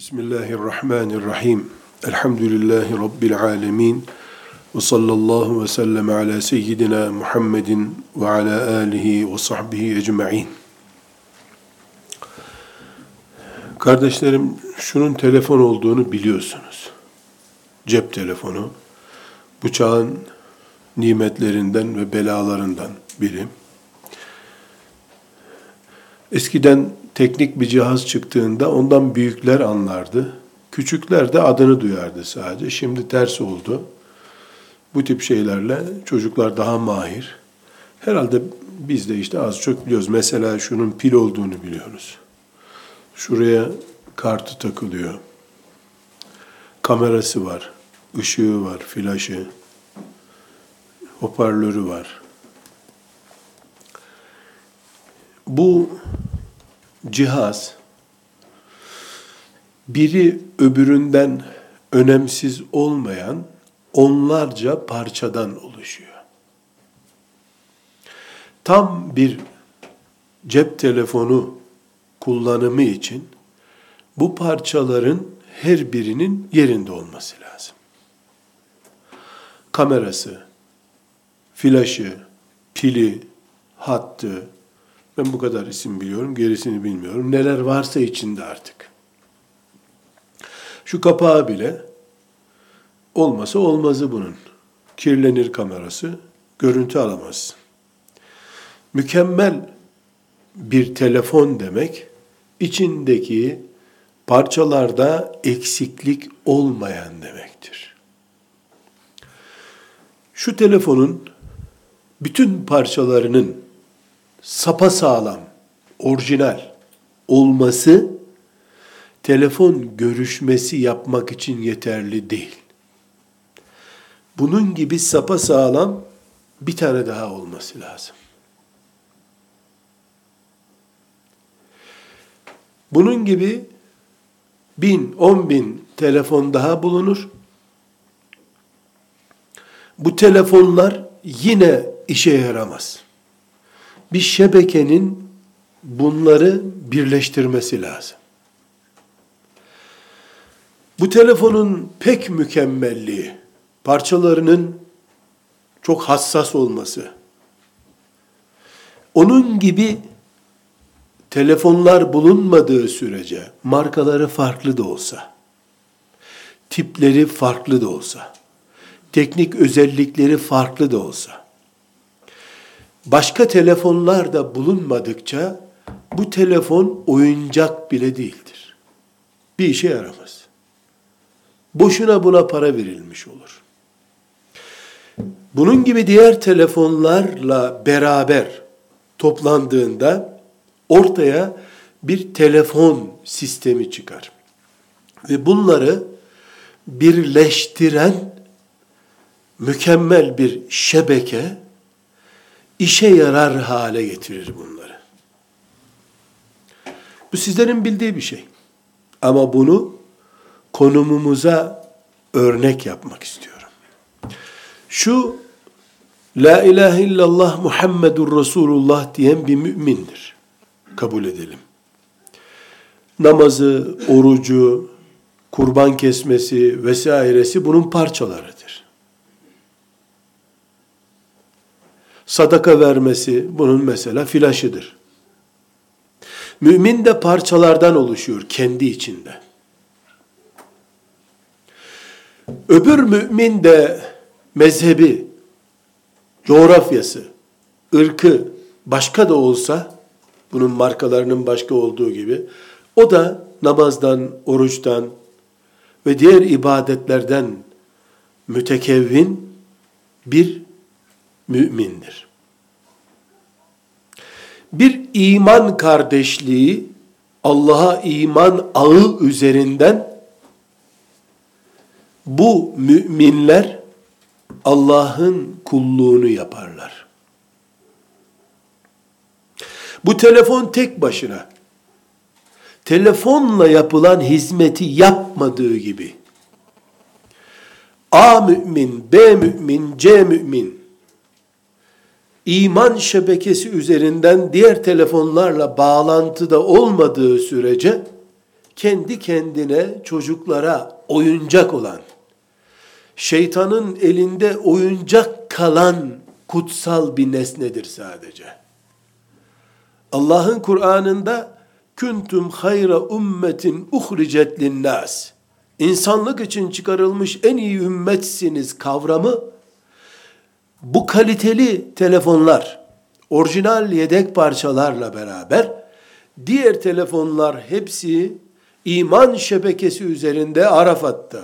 Bismillahirrahmanirrahim. Elhamdülillahi Rabbil alemin. Ve sallallahu ve sellem ala seyyidina Muhammedin ve ala alihi ve sahbihi ecma'in. Kardeşlerim, şunun telefon olduğunu biliyorsunuz. Cep telefonu. Bu çağın nimetlerinden ve belalarından biri. Eskiden teknik bir cihaz çıktığında ondan büyükler anlardı. Küçükler de adını duyardı sadece. Şimdi ters oldu. Bu tip şeylerle çocuklar daha mahir. Herhalde biz de işte az çok biliyoruz. Mesela şunun pil olduğunu biliyoruz. Şuraya kartı takılıyor. Kamerası var, ışığı var, flaşı, hoparlörü var. Bu cihaz biri öbüründen önemsiz olmayan onlarca parçadan oluşuyor. Tam bir cep telefonu kullanımı için bu parçaların her birinin yerinde olması lazım. Kamerası, flaşı, pili, hattı, ben bu kadar isim biliyorum, gerisini bilmiyorum. Neler varsa içinde artık. Şu kapağı bile olmasa olmazı bunun. Kirlenir kamerası, görüntü alamazsın. Mükemmel bir telefon demek, içindeki parçalarda eksiklik olmayan demektir. Şu telefonun bütün parçalarının sapa sağlam, orijinal olması telefon görüşmesi yapmak için yeterli değil. Bunun gibi sapa sağlam bir tane daha olması lazım. Bunun gibi bin, on bin telefon daha bulunur. Bu telefonlar yine işe yaramaz bir şebekenin bunları birleştirmesi lazım. Bu telefonun pek mükemmelliği, parçalarının çok hassas olması, onun gibi telefonlar bulunmadığı sürece, markaları farklı da olsa, tipleri farklı da olsa, teknik özellikleri farklı da olsa, başka telefonlar da bulunmadıkça bu telefon oyuncak bile değildir. Bir işe yaramaz. Boşuna buna para verilmiş olur. Bunun gibi diğer telefonlarla beraber toplandığında ortaya bir telefon sistemi çıkar. Ve bunları birleştiren mükemmel bir şebeke işe yarar hale getirir bunları. Bu sizlerin bildiği bir şey. Ama bunu konumumuza örnek yapmak istiyorum. Şu La ilahe illallah Muhammedur Resulullah diyen bir mümindir. Kabul edelim. Namazı, orucu, kurban kesmesi vesairesi bunun parçalarıdır. Sadaka vermesi bunun mesela filaşıdır. Mümin de parçalardan oluşuyor kendi içinde. Öbür mümin de mezhebi, coğrafyası, ırkı başka da olsa, bunun markalarının başka olduğu gibi, o da namazdan, oruçtan ve diğer ibadetlerden mütekevvin bir mümindir. Bir iman kardeşliği Allah'a iman ağı üzerinden bu müminler Allah'ın kulluğunu yaparlar. Bu telefon tek başına telefonla yapılan hizmeti yapmadığı gibi A mümin, B mümin, C mümin iman şebekesi üzerinden diğer telefonlarla bağlantıda olmadığı sürece kendi kendine çocuklara oyuncak olan, şeytanın elinde oyuncak kalan kutsal bir nesnedir sadece. Allah'ın Kur'an'ında küntüm hayra ummetin uhricet linnas. İnsanlık için çıkarılmış en iyi ümmetsiniz kavramı bu kaliteli telefonlar, orijinal yedek parçalarla beraber diğer telefonlar hepsi iman şebekesi üzerinde Arafat'ta,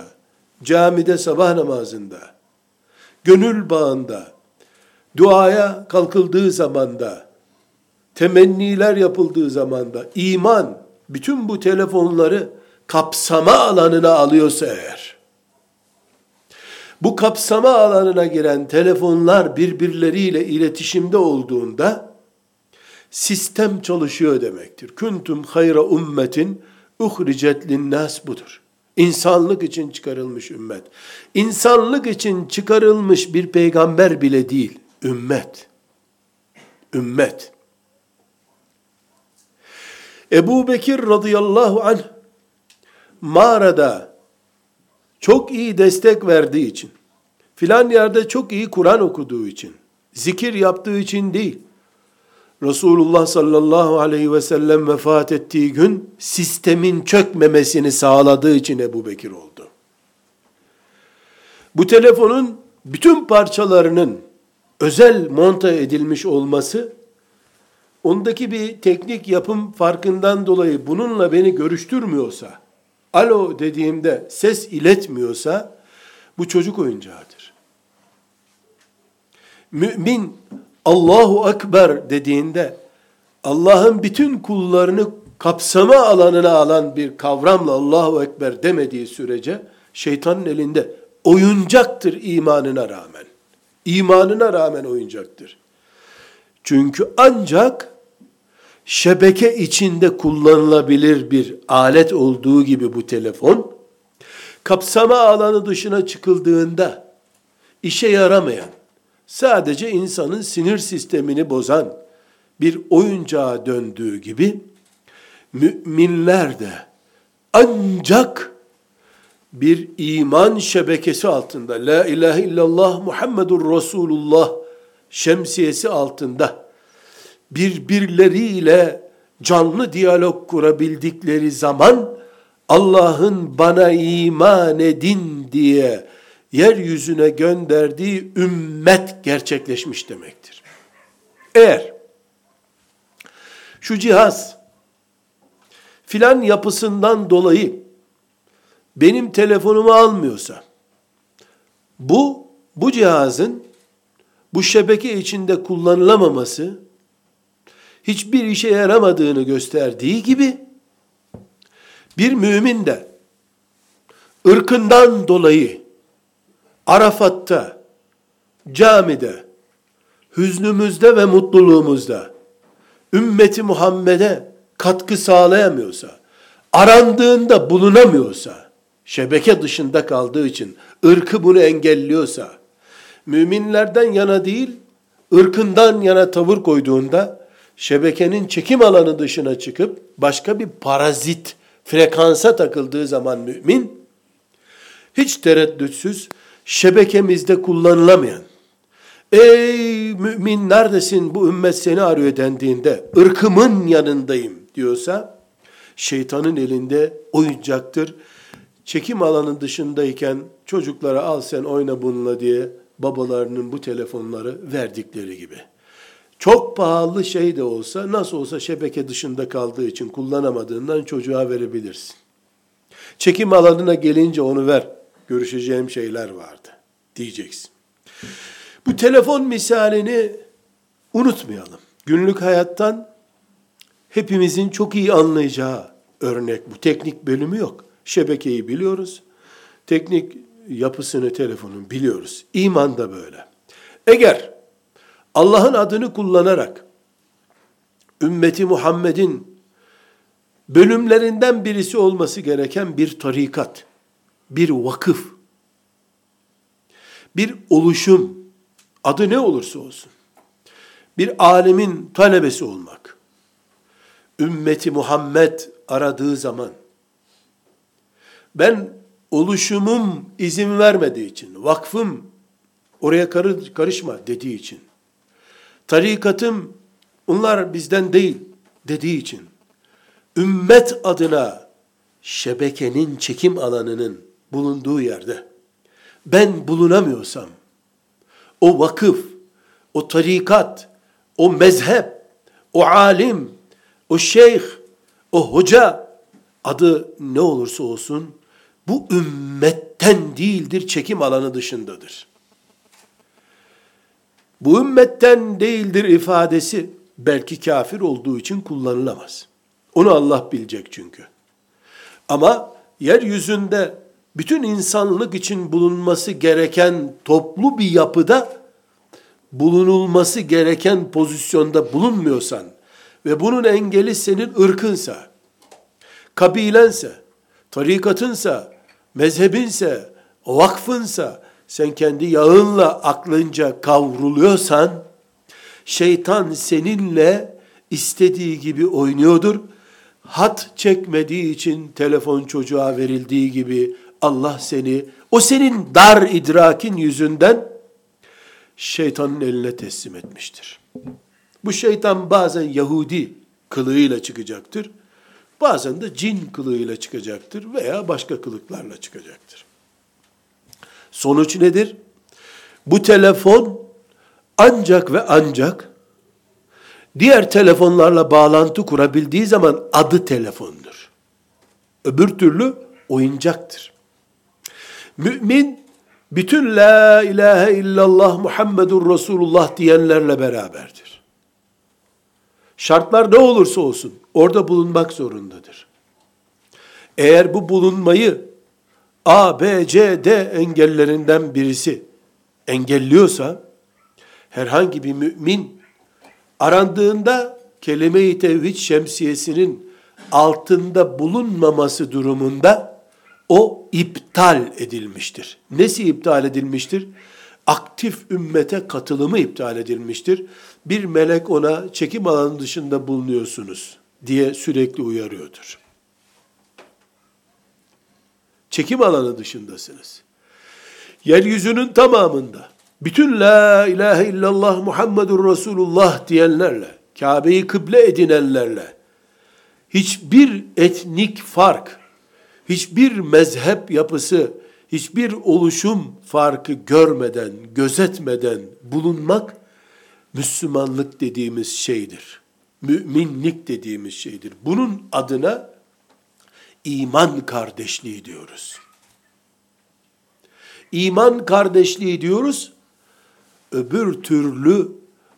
camide sabah namazında, gönül bağında, duaya kalkıldığı zamanda, temenniler yapıldığı zamanda iman bütün bu telefonları kapsama alanına alıyorsa eğer, bu kapsama alanına giren telefonlar birbirleriyle iletişimde olduğunda sistem çalışıyor demektir. Kuntum hayra ummetin uhricet linnas budur. İnsanlık için çıkarılmış ümmet. İnsanlık için çıkarılmış bir peygamber bile değil, ümmet. Ümmet. Ebu Bekir radıyallahu anh mağarada çok iyi destek verdiği için, filan yerde çok iyi Kur'an okuduğu için, zikir yaptığı için değil, Resulullah sallallahu aleyhi ve sellem vefat ettiği gün sistemin çökmemesini sağladığı için Ebu Bekir oldu. Bu telefonun bütün parçalarının özel monta edilmiş olması ondaki bir teknik yapım farkından dolayı bununla beni görüştürmüyorsa, alo dediğimde ses iletmiyorsa bu çocuk oyuncağıdır. Mümin Allahu Ekber dediğinde Allah'ın bütün kullarını kapsama alanına alan bir kavramla Allahu Ekber demediği sürece şeytanın elinde oyuncaktır imanına rağmen. İmanına rağmen oyuncaktır. Çünkü ancak şebeke içinde kullanılabilir bir alet olduğu gibi bu telefon, kapsama alanı dışına çıkıldığında işe yaramayan, sadece insanın sinir sistemini bozan bir oyuncağa döndüğü gibi, müminler de ancak bir iman şebekesi altında, La ilahe illallah Muhammedur Resulullah şemsiyesi altında, birbirleriyle canlı diyalog kurabildikleri zaman Allah'ın bana iman edin diye yeryüzüne gönderdiği ümmet gerçekleşmiş demektir. Eğer şu cihaz filan yapısından dolayı benim telefonumu almıyorsa bu bu cihazın bu şebeke içinde kullanılamaması hiçbir işe yaramadığını gösterdiği gibi bir mümin de ırkından dolayı Arafat'ta, camide, hüznümüzde ve mutluluğumuzda ümmeti Muhammed'e katkı sağlayamıyorsa, arandığında bulunamıyorsa, şebeke dışında kaldığı için ırkı bunu engelliyorsa, müminlerden yana değil, ırkından yana tavır koyduğunda şebekenin çekim alanı dışına çıkıp başka bir parazit frekansa takıldığı zaman mümin hiç tereddütsüz şebekemizde kullanılamayan ey mümin neredesin bu ümmet seni arıyor dendiğinde ırkımın yanındayım diyorsa şeytanın elinde oyuncaktır. Çekim alanı dışındayken çocuklara al sen oyna bununla diye babalarının bu telefonları verdikleri gibi. Çok pahalı şey de olsa nasıl olsa şebeke dışında kaldığı için kullanamadığından çocuğa verebilirsin. Çekim alanına gelince onu ver. Görüşeceğim şeyler vardı diyeceksin. Bu telefon misalini unutmayalım. Günlük hayattan hepimizin çok iyi anlayacağı örnek bu. Teknik bölümü yok. Şebekeyi biliyoruz. Teknik yapısını telefonun biliyoruz. İman da böyle. Eğer Allah'ın adını kullanarak ümmeti Muhammed'in bölümlerinden birisi olması gereken bir tarikat, bir vakıf, bir oluşum, adı ne olursa olsun, bir alemin talebesi olmak, ümmeti Muhammed aradığı zaman, Ben oluşumum izin vermediği için, vakfım oraya karışma dediği için, tarikatım onlar bizden değil dediği için, ümmet adına şebekenin çekim alanının bulunduğu yerde ben bulunamıyorsam, o vakıf, o tarikat, o mezhep, o alim, o şeyh, o hoca adı ne olursa olsun bu ümmetten değildir, çekim alanı dışındadır. Bu ümmetten değildir ifadesi belki kafir olduğu için kullanılamaz. Onu Allah bilecek çünkü. Ama yeryüzünde bütün insanlık için bulunması gereken toplu bir yapıda bulunulması gereken pozisyonda bulunmuyorsan ve bunun engeli senin ırkınsa, kabilense, tarikatınsa, mezhebinse, vakfınsa, sen kendi yağınla aklınca kavruluyorsan, şeytan seninle istediği gibi oynuyordur. Hat çekmediği için telefon çocuğa verildiği gibi Allah seni, o senin dar idrakin yüzünden şeytanın eline teslim etmiştir. Bu şeytan bazen Yahudi kılığıyla çıkacaktır. Bazen de cin kılığıyla çıkacaktır veya başka kılıklarla çıkacaktır. Sonuç nedir? Bu telefon ancak ve ancak diğer telefonlarla bağlantı kurabildiği zaman adı telefondur. Öbür türlü oyuncaktır. Mümin bütün la ilahe illallah Muhammedur Resulullah diyenlerle beraberdir. Şartlar ne olursa olsun orada bulunmak zorundadır. Eğer bu bulunmayı A, B, C, D engellerinden birisi engelliyorsa herhangi bir mümin arandığında kelime-i tevhid şemsiyesinin altında bulunmaması durumunda o iptal edilmiştir. Nesi iptal edilmiştir? Aktif ümmete katılımı iptal edilmiştir. Bir melek ona çekim alanı dışında bulunuyorsunuz diye sürekli uyarıyordur. Çekim alanı dışındasınız. Yeryüzünün tamamında bütün la ilahe illallah Muhammedur Resulullah diyenlerle, Kabe'yi kıble edinenlerle hiçbir etnik fark, hiçbir mezhep yapısı, hiçbir oluşum farkı görmeden, gözetmeden bulunmak Müslümanlık dediğimiz şeydir. Müminlik dediğimiz şeydir. Bunun adına iman kardeşliği diyoruz. İman kardeşliği diyoruz. Öbür türlü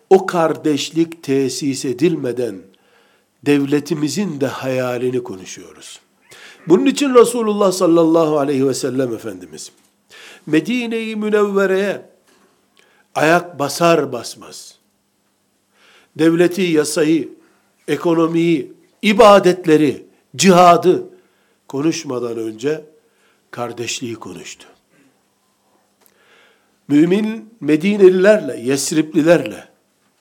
o kardeşlik tesis edilmeden devletimizin de hayalini konuşuyoruz. Bunun için Resulullah sallallahu aleyhi ve sellem Efendimiz Medine-i Münevvere'ye ayak basar basmaz devleti, yasayı, ekonomiyi, ibadetleri, cihadı konuşmadan önce kardeşliği konuştu. Mümin Medinelilerle, Yesriplilerle,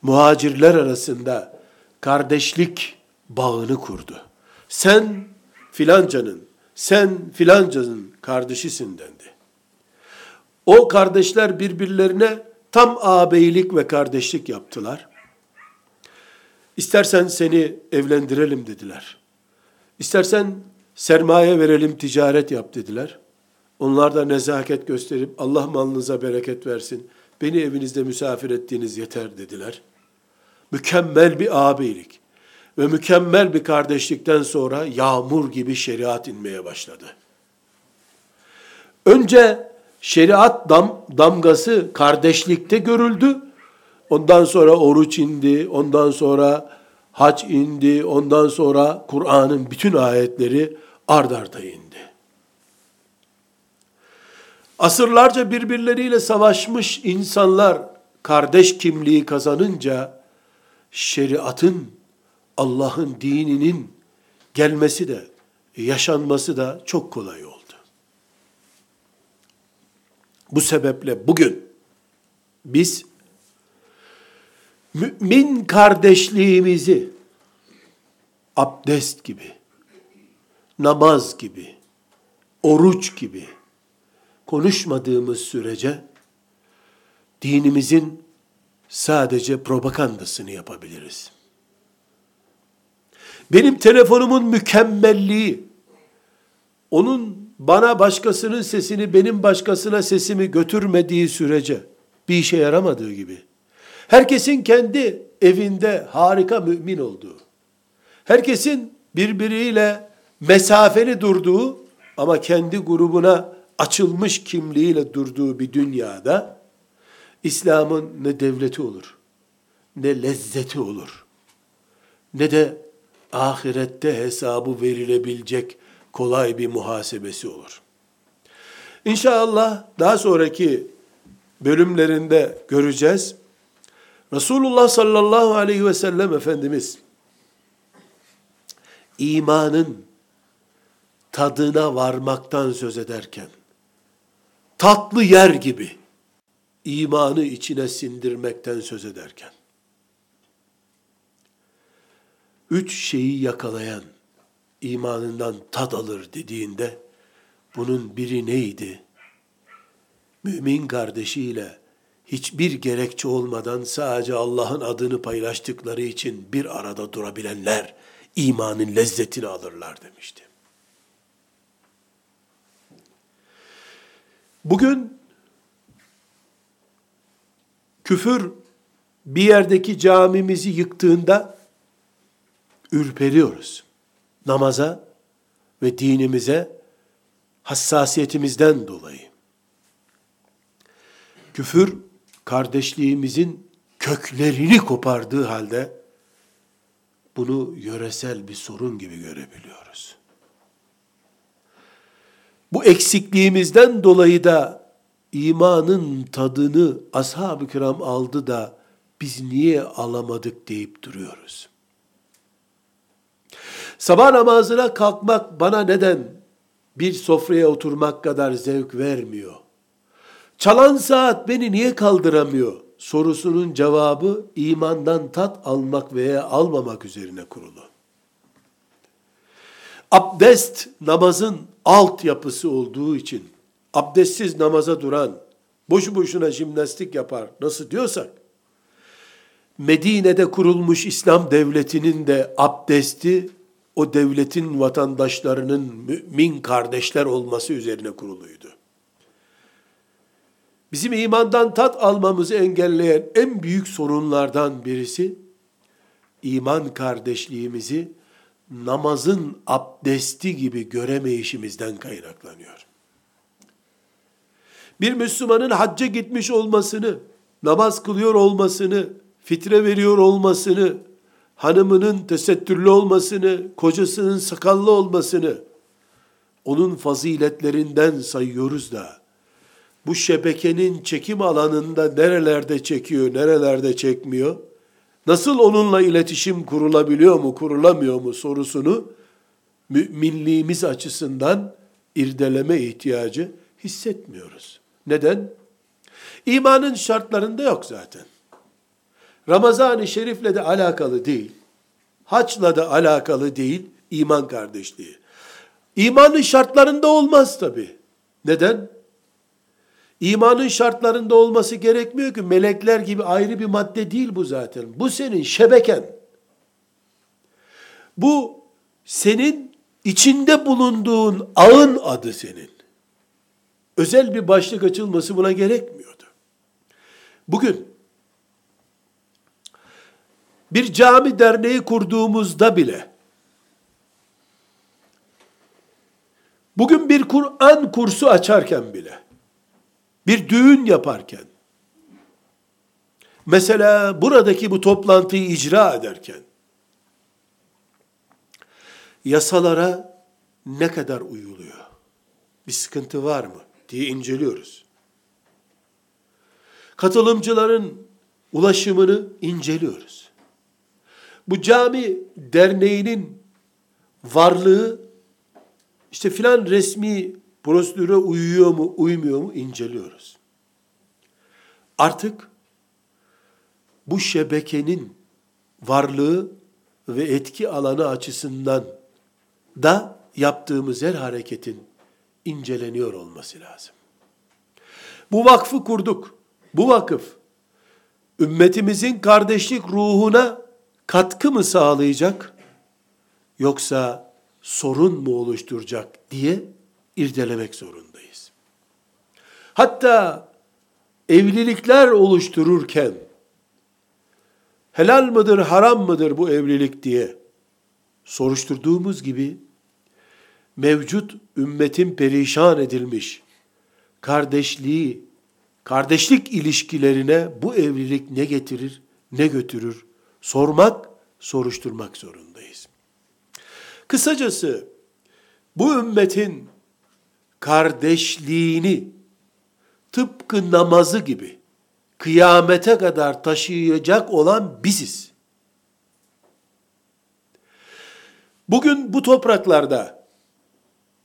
muhacirler arasında kardeşlik bağını kurdu. Sen filancanın, sen filancanın kardeşisin dendi. O kardeşler birbirlerine tam ağabeylik ve kardeşlik yaptılar. İstersen seni evlendirelim dediler. İstersen sermaye verelim, ticaret yap dediler. Onlar da nezaket gösterip Allah malınıza bereket versin. Beni evinizde misafir ettiğiniz yeter dediler. Mükemmel bir ağabeylik ve mükemmel bir kardeşlikten sonra yağmur gibi şeriat inmeye başladı. Önce şeriat dam, damgası kardeşlikte görüldü. Ondan sonra oruç indi, ondan sonra hac indi, ondan sonra Kur'an'ın bütün ayetleri ard arda indi. Asırlarca birbirleriyle savaşmış insanlar kardeş kimliği kazanınca şeriatın, Allah'ın dininin gelmesi de, yaşanması da çok kolay oldu. Bu sebeple bugün biz mümin kardeşliğimizi abdest gibi, namaz gibi, oruç gibi konuşmadığımız sürece dinimizin sadece propagandasını yapabiliriz. Benim telefonumun mükemmelliği, onun bana başkasının sesini benim başkasına sesimi götürmediği sürece bir işe yaramadığı gibi. Herkesin kendi evinde harika mümin olduğu, herkesin birbiriyle mesafeli durduğu ama kendi grubuna açılmış kimliğiyle durduğu bir dünyada İslam'ın ne devleti olur, ne lezzeti olur, ne de ahirette hesabı verilebilecek kolay bir muhasebesi olur. İnşallah daha sonraki bölümlerinde göreceğiz. Resulullah sallallahu aleyhi ve sellem Efendimiz imanın tadına varmaktan söz ederken tatlı yer gibi imanı içine sindirmekten söz ederken üç şeyi yakalayan imanından tad alır dediğinde bunun biri neydi? Mümin kardeşiyle hiçbir gerekçe olmadan sadece Allah'ın adını paylaştıkları için bir arada durabilenler imanın lezzetini alırlar demişti. Bugün küfür bir yerdeki camimizi yıktığında ürperiyoruz. Namaza ve dinimize hassasiyetimizden dolayı. Küfür kardeşliğimizin köklerini kopardığı halde bunu yöresel bir sorun gibi görebiliyoruz. Bu eksikliğimizden dolayı da imanın tadını ashab-ı kiram aldı da biz niye alamadık deyip duruyoruz. Sabah namazına kalkmak bana neden bir sofraya oturmak kadar zevk vermiyor? Çalan saat beni niye kaldıramıyor? Sorusunun cevabı imandan tat almak veya almamak üzerine kurulu. Abdest namazın altyapısı olduğu için abdestsiz namaza duran, boşu boşuna jimnastik yapar nasıl diyorsak, Medine'de kurulmuş İslam devletinin de abdesti o devletin vatandaşlarının mümin kardeşler olması üzerine kuruluydu. Bizim imandan tat almamızı engelleyen en büyük sorunlardan birisi, iman kardeşliğimizi namazın abdesti gibi göremeyişimizden kaynaklanıyor. Bir Müslümanın hacca gitmiş olmasını, namaz kılıyor olmasını, fitre veriyor olmasını, hanımının tesettürlü olmasını, kocasının sakallı olmasını, onun faziletlerinden sayıyoruz da, bu şebekenin çekim alanında nerelerde çekiyor, nerelerde çekmiyor, nasıl onunla iletişim kurulabiliyor mu, kurulamıyor mu sorusunu, müminliğimiz açısından irdeleme ihtiyacı hissetmiyoruz. Neden? İmanın şartlarında yok zaten. Ramazan-ı Şerif'le de alakalı değil. Haçla da alakalı değil iman kardeşliği. İmanın şartlarında olmaz tabi. Neden? İmanın şartlarında olması gerekmiyor ki melekler gibi ayrı bir madde değil bu zaten. Bu senin şebeken. Bu senin içinde bulunduğun ağın adı senin. Özel bir başlık açılması buna gerekmiyordu. Bugün bir cami derneği kurduğumuzda bile bugün bir Kur'an kursu açarken bile bir düğün yaparken mesela buradaki bu toplantıyı icra ederken yasalara ne kadar uyuluyor? Bir sıkıntı var mı diye inceliyoruz. Katılımcıların ulaşımını inceliyoruz bu cami derneğinin varlığı işte filan resmi prosedüre uyuyor mu, uymuyor mu inceliyoruz. Artık bu şebekenin varlığı ve etki alanı açısından da yaptığımız her hareketin inceleniyor olması lazım. Bu vakfı kurduk. Bu vakıf ümmetimizin kardeşlik ruhuna katkı mı sağlayacak yoksa sorun mu oluşturacak diye irdelemek zorundayız. Hatta evlilikler oluştururken helal mıdır, haram mıdır bu evlilik diye soruşturduğumuz gibi mevcut ümmetin perişan edilmiş kardeşliği, kardeşlik ilişkilerine bu evlilik ne getirir, ne götürür sormak, soruşturmak zorundayız. Kısacası bu ümmetin kardeşliğini tıpkı namazı gibi kıyamete kadar taşıyacak olan biziz. Bugün bu topraklarda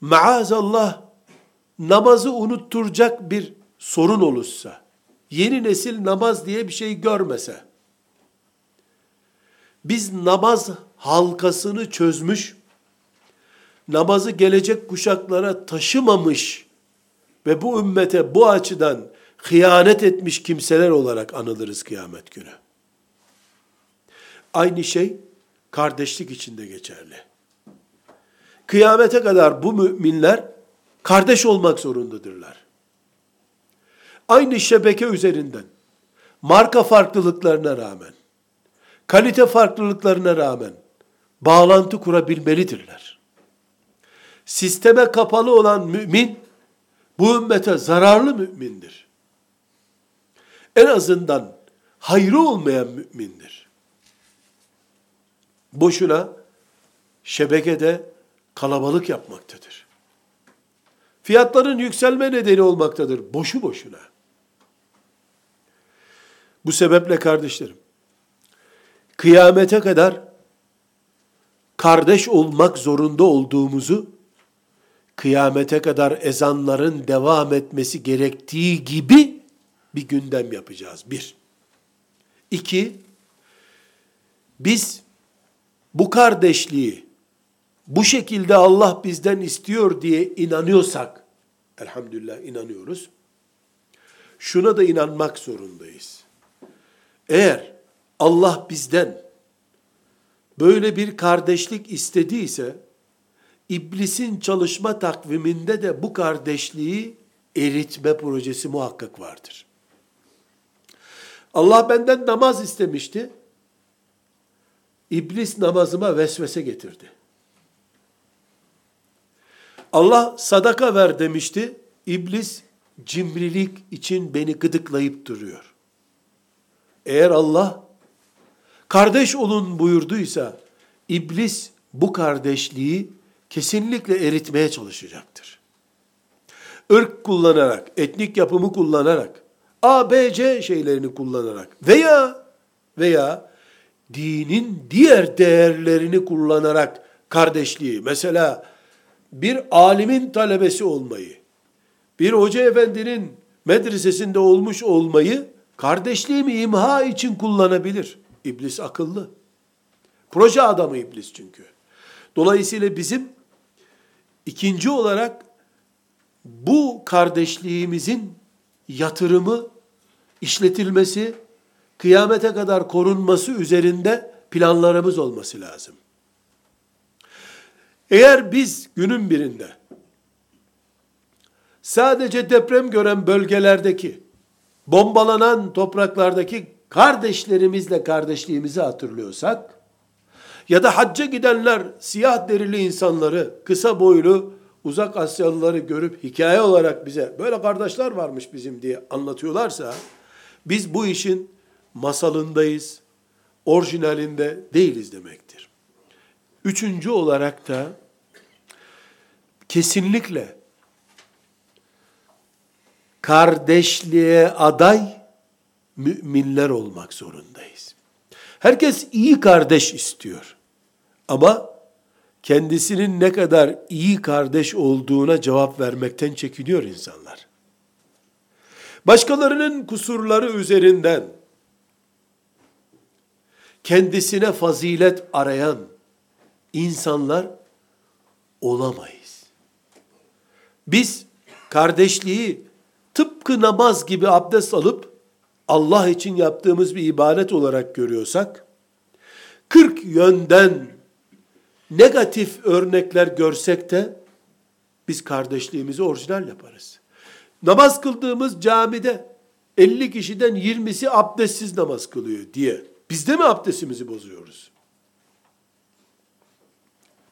maazallah namazı unutturacak bir sorun olursa, yeni nesil namaz diye bir şey görmese, biz namaz halkasını çözmüş, namazı gelecek kuşaklara taşımamış ve bu ümmete bu açıdan hıyanet etmiş kimseler olarak anılırız kıyamet günü. Aynı şey kardeşlik içinde geçerli. Kıyamete kadar bu müminler kardeş olmak zorundadırlar. Aynı şebeke üzerinden marka farklılıklarına rağmen, kalite farklılıklarına rağmen bağlantı kurabilmelidirler. Sisteme kapalı olan mümin bu ümmete zararlı mümindir. En azından hayrı olmayan mümindir. Boşuna şebekede kalabalık yapmaktadır. Fiyatların yükselme nedeni olmaktadır. Boşu boşuna. Bu sebeple kardeşlerim, kıyamete kadar kardeş olmak zorunda olduğumuzu, kıyamete kadar ezanların devam etmesi gerektiği gibi bir gündem yapacağız. Bir. İki, biz bu kardeşliği bu şekilde Allah bizden istiyor diye inanıyorsak, elhamdülillah inanıyoruz, şuna da inanmak zorundayız. Eğer Allah bizden böyle bir kardeşlik istediyse, iblisin çalışma takviminde de bu kardeşliği eritme projesi muhakkak vardır. Allah benden namaz istemişti. İblis namazıma vesvese getirdi. Allah sadaka ver demişti. İblis cimrilik için beni gıdıklayıp duruyor. Eğer Allah kardeş olun buyurduysa iblis bu kardeşliği kesinlikle eritmeye çalışacaktır. Irk kullanarak, etnik yapımı kullanarak, A, B, C şeylerini kullanarak veya veya dinin diğer değerlerini kullanarak kardeşliği, mesela bir alimin talebesi olmayı, bir hoca efendinin medresesinde olmuş olmayı kardeşliğimi imha için kullanabilir. İblis akıllı. Proje adamı iblis çünkü. Dolayısıyla bizim ikinci olarak bu kardeşliğimizin yatırımı, işletilmesi, kıyamete kadar korunması üzerinde planlarımız olması lazım. Eğer biz günün birinde sadece deprem gören bölgelerdeki, bombalanan topraklardaki kardeşlerimizle kardeşliğimizi hatırlıyorsak, ya da hacca gidenler siyah derili insanları, kısa boylu, uzak Asyalıları görüp hikaye olarak bize böyle kardeşler varmış bizim diye anlatıyorlarsa, biz bu işin masalındayız, orijinalinde değiliz demektir. Üçüncü olarak da kesinlikle kardeşliğe aday müminler olmak zorundayız. Herkes iyi kardeş istiyor. Ama kendisinin ne kadar iyi kardeş olduğuna cevap vermekten çekiniyor insanlar. Başkalarının kusurları üzerinden kendisine fazilet arayan insanlar olamayız. Biz kardeşliği tıpkı namaz gibi abdest alıp Allah için yaptığımız bir ibadet olarak görüyorsak, 40 yönden negatif örnekler görsek de biz kardeşliğimizi orijinal yaparız. Namaz kıldığımız camide 50 kişiden 20'si abdestsiz namaz kılıyor diye. Biz de mi abdestimizi bozuyoruz?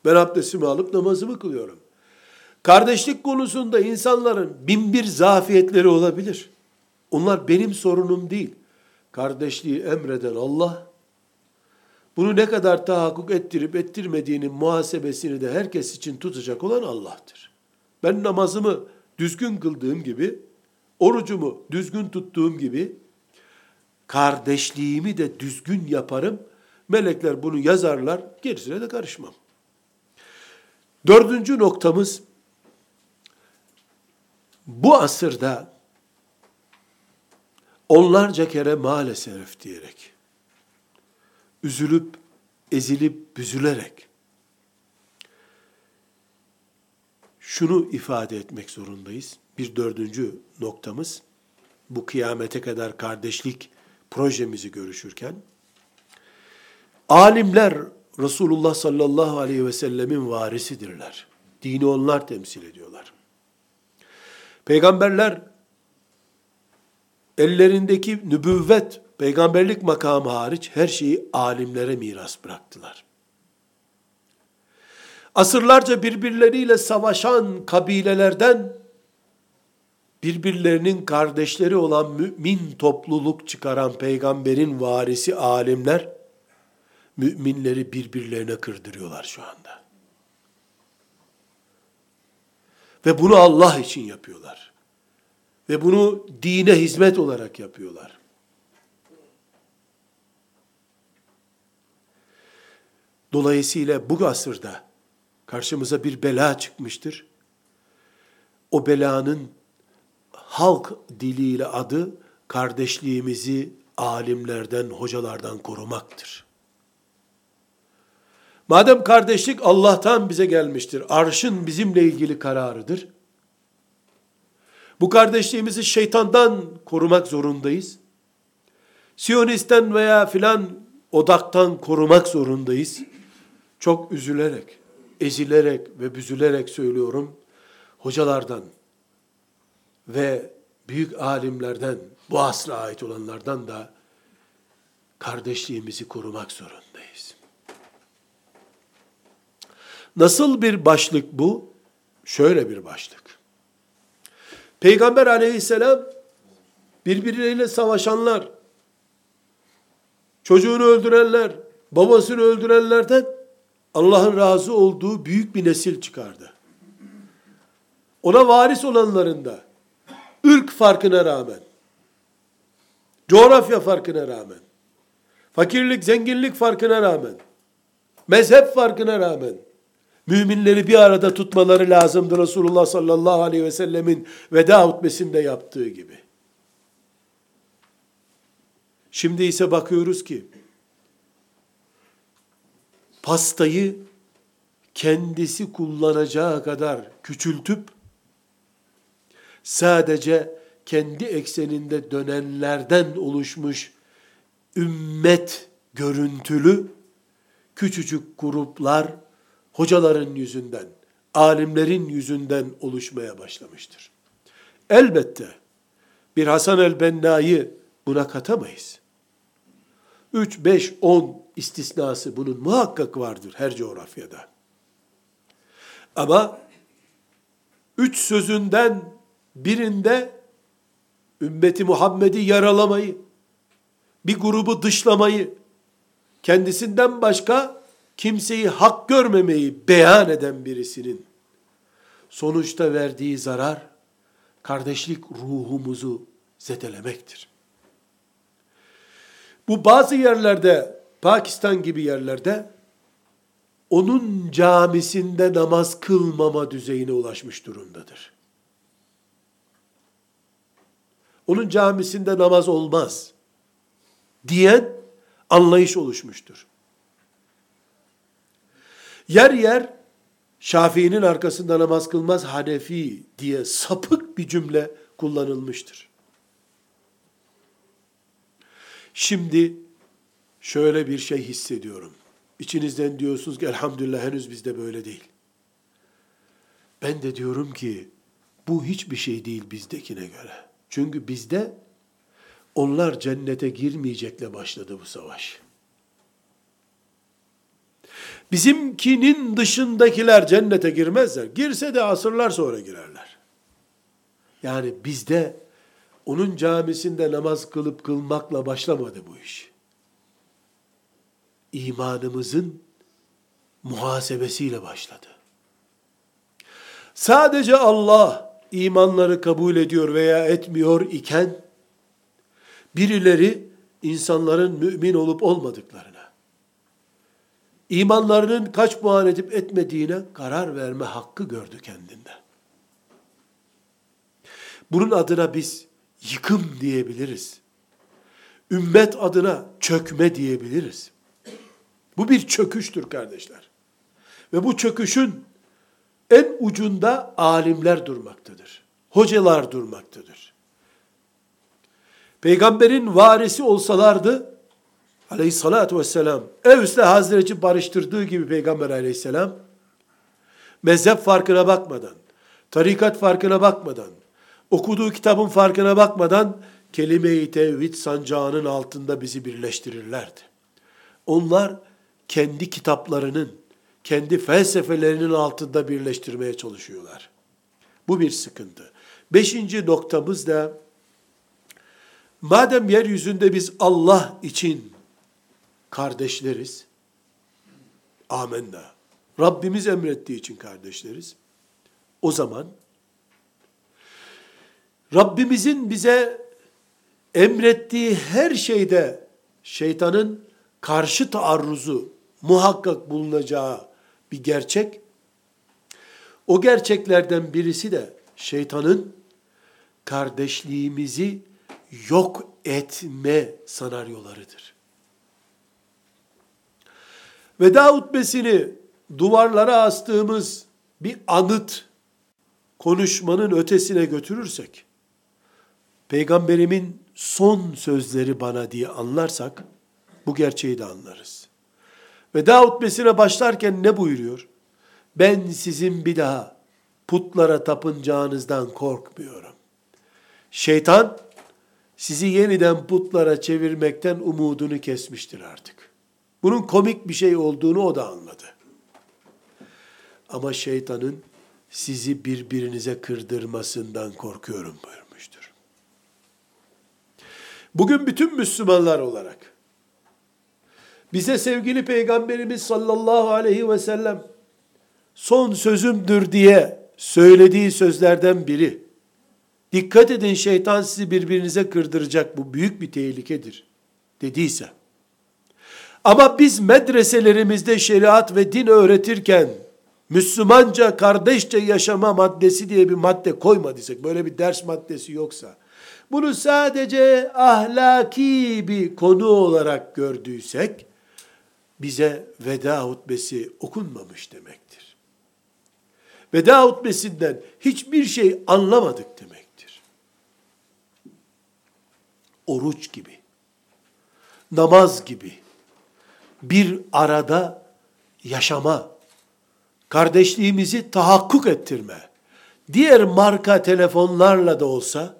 Ben abdestimi alıp namazımı kılıyorum. Kardeşlik konusunda insanların bin bir zafiyetleri olabilir. Onlar benim sorunum değil. Kardeşliği emreden Allah, bunu ne kadar tahakkuk ettirip ettirmediğinin muhasebesini de herkes için tutacak olan Allah'tır. Ben namazımı düzgün kıldığım gibi, orucumu düzgün tuttuğum gibi, kardeşliğimi de düzgün yaparım. Melekler bunu yazarlar, gerisine de karışmam. Dördüncü noktamız, bu asırda onlarca kere maalesef diyerek, üzülüp, ezilip, büzülerek, şunu ifade etmek zorundayız. Bir dördüncü noktamız, bu kıyamete kadar kardeşlik projemizi görüşürken, alimler Resulullah sallallahu aleyhi ve sellemin varisidirler. Dini onlar temsil ediyorlar. Peygamberler ellerindeki nübüvvet, peygamberlik makamı hariç her şeyi alimlere miras bıraktılar. Asırlarca birbirleriyle savaşan kabilelerden birbirlerinin kardeşleri olan mümin topluluk çıkaran peygamberin varisi alimler müminleri birbirlerine kırdırıyorlar şu anda. Ve bunu Allah için yapıyorlar. Ve bunu dine hizmet olarak yapıyorlar. Dolayısıyla bu asırda karşımıza bir bela çıkmıştır. O belanın halk diliyle adı kardeşliğimizi alimlerden, hocalardan korumaktır. Madem kardeşlik Allah'tan bize gelmiştir, arşın bizimle ilgili kararıdır. Bu kardeşliğimizi şeytandan korumak zorundayız. Siyonisten veya filan odaktan korumak zorundayız. Çok üzülerek, ezilerek ve büzülerek söylüyorum. Hocalardan ve büyük alimlerden, bu asra ait olanlardan da kardeşliğimizi korumak zorundayız. Nasıl bir başlık bu? Şöyle bir başlık. Peygamber aleyhisselam birbirleriyle savaşanlar, çocuğunu öldürenler, babasını öldürenlerden Allah'ın razı olduğu büyük bir nesil çıkardı. Ona varis olanların da ırk farkına rağmen, coğrafya farkına rağmen, fakirlik, zenginlik farkına rağmen, mezhep farkına rağmen, müminleri bir arada tutmaları lazımdı Resulullah sallallahu aleyhi ve sellemin veda hutbesinde yaptığı gibi. Şimdi ise bakıyoruz ki, pastayı kendisi kullanacağı kadar küçültüp, sadece kendi ekseninde dönenlerden oluşmuş ümmet görüntülü küçücük gruplar hocaların yüzünden, alimlerin yüzünden oluşmaya başlamıştır. Elbette bir Hasan el-Benna'yı buna katamayız. 3, 5, 10 istisnası bunun muhakkak vardır her coğrafyada. Ama üç sözünden birinde ümmeti Muhammed'i yaralamayı, bir grubu dışlamayı, kendisinden başka kimseyi hak görmemeyi beyan eden birisinin sonuçta verdiği zarar kardeşlik ruhumuzu zedelemektir. Bu bazı yerlerde Pakistan gibi yerlerde onun camisinde namaz kılmama düzeyine ulaşmış durumdadır. Onun camisinde namaz olmaz diyen anlayış oluşmuştur. Yer yer Şafii'nin arkasında namaz kılmaz Hanefi diye sapık bir cümle kullanılmıştır. Şimdi şöyle bir şey hissediyorum. İçinizden diyorsunuz ki elhamdülillah henüz bizde böyle değil. Ben de diyorum ki bu hiçbir şey değil bizdekine göre. Çünkü bizde onlar cennete girmeyecekle başladı bu savaş. Bizimkinin dışındakiler cennete girmezler. Girse de asırlar sonra girerler. Yani bizde onun camisinde namaz kılıp kılmakla başlamadı bu iş. İmanımızın muhasebesiyle başladı. Sadece Allah imanları kabul ediyor veya etmiyor iken birileri insanların mümin olup olmadıklarına, imanlarının kaç puan edip etmediğine karar verme hakkı gördü kendinde. Bunun adına biz yıkım diyebiliriz. Ümmet adına çökme diyebiliriz. Bu bir çöküştür kardeşler. Ve bu çöküşün en ucunda alimler durmaktadır. Hocalar durmaktadır. Peygamberin varisi olsalardı, aleyhissalatü vesselam, Evs'le Hazreti barıştırdığı gibi Peygamber aleyhisselam, mezhep farkına bakmadan, tarikat farkına bakmadan, okuduğu kitabın farkına bakmadan, kelime-i tevhid sancağının altında bizi birleştirirlerdi. Onlar kendi kitaplarının, kendi felsefelerinin altında birleştirmeye çalışıyorlar. Bu bir sıkıntı. Beşinci noktamız da, madem yeryüzünde biz Allah için kardeşleriz, amenna, Rabbimiz emrettiği için kardeşleriz, o zaman, Rabbimizin bize emrettiği her şeyde şeytanın karşı taarruzu muhakkak bulunacağı bir gerçek. O gerçeklerden birisi de şeytanın kardeşliğimizi yok etme senaryolarıdır. Veda hutbesini duvarlara astığımız bir anıt konuşmanın ötesine götürürsek, peygamberimin son sözleri bana diye anlarsak, bu gerçeği de anlarız. Veda hutbesine başlarken ne buyuruyor? Ben sizin bir daha putlara tapınacağınızdan korkmuyorum. Şeytan sizi yeniden putlara çevirmekten umudunu kesmiştir artık. Bunun komik bir şey olduğunu o da anladı. Ama şeytanın sizi birbirinize kırdırmasından korkuyorum buyurmuştur. Bugün bütün Müslümanlar olarak bize sevgili Peygamberimiz sallallahu aleyhi ve sellem son sözümdür diye söylediği sözlerden biri. Dikkat edin şeytan sizi birbirinize kırdıracak bu büyük bir tehlikedir dediyse. Ama biz medreselerimizde şeriat ve din öğretirken Müslümanca kardeşçe yaşama maddesi diye bir madde koymadıysak, böyle bir ders maddesi yoksa, bunu sadece ahlaki bir konu olarak gördüysek, bize veda hutbesi okunmamış demektir. Veda hutbesinden hiçbir şey anlamadık demektir. Oruç gibi, namaz gibi bir arada yaşama, kardeşliğimizi tahakkuk ettirme, diğer marka telefonlarla da olsa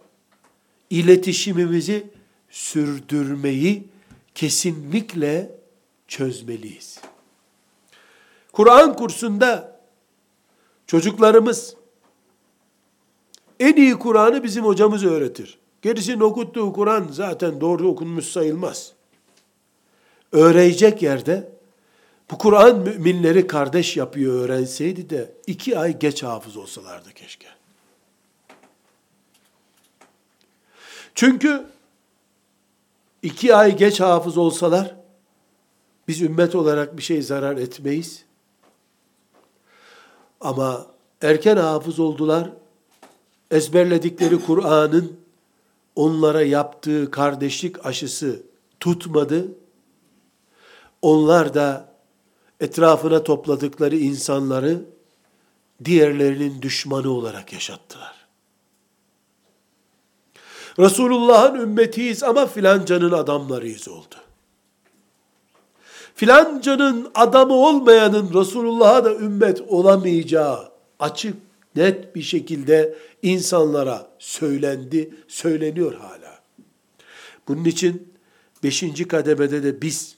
iletişimimizi sürdürmeyi kesinlikle çözmeliyiz. Kur'an kursunda çocuklarımız en iyi Kur'an'ı bizim hocamız öğretir. Gerisinin okuttuğu Kur'an zaten doğru okunmuş sayılmaz. Öğrenecek yerde bu Kur'an müminleri kardeş yapıyor öğrenseydi de iki ay geç hafız olsalardı keşke. Çünkü iki ay geç hafız olsalar biz ümmet olarak bir şey zarar etmeyiz. Ama erken hafız oldular. Ezberledikleri Kur'an'ın onlara yaptığı kardeşlik aşısı tutmadı. Onlar da etrafına topladıkları insanları diğerlerinin düşmanı olarak yaşattılar. Resulullah'ın ümmetiyiz ama filancanın adamlarıyız oldu. Filancanın adamı olmayanın Resulullah'a da ümmet olamayacağı açık, net bir şekilde insanlara söylendi, söyleniyor hala. Bunun için beşinci kademede de biz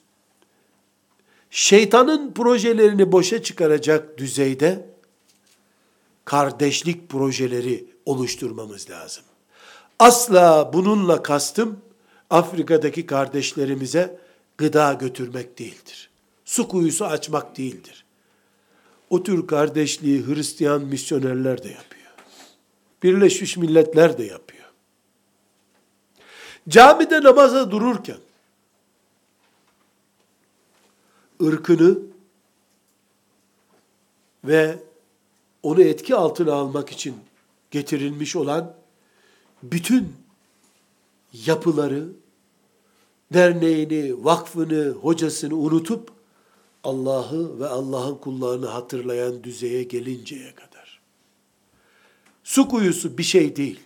şeytanın projelerini boşa çıkaracak düzeyde kardeşlik projeleri oluşturmamız lazım. Asla bununla kastım Afrika'daki kardeşlerimize gıda götürmek değildir. Su kuyusu açmak değildir. O tür kardeşliği Hristiyan misyonerler de yapıyor. Birleşmiş Milletler de yapıyor. Camide namaza dururken ırkını ve onu etki altına almak için getirilmiş olan bütün yapıları, derneğini, vakfını, hocasını unutup Allah'ı ve Allah'ın kullarını hatırlayan düzeye gelinceye kadar. Su kuyusu bir şey değil.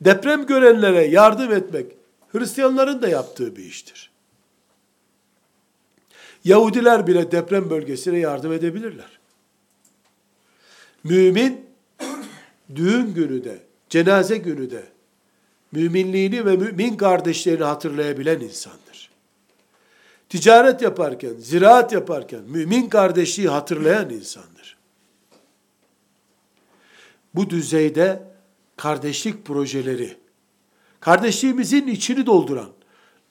Deprem görenlere yardım etmek Hristiyanların da yaptığı bir iştir. Yahudiler bile deprem bölgesine yardım edebilirler. Mümin düğün günü de, cenaze günü de müminliğini ve mümin kardeşlerini hatırlayabilen insandır. Ticaret yaparken, ziraat yaparken mümin kardeşliği hatırlayan insandır. Bu düzeyde kardeşlik projeleri, kardeşliğimizin içini dolduran,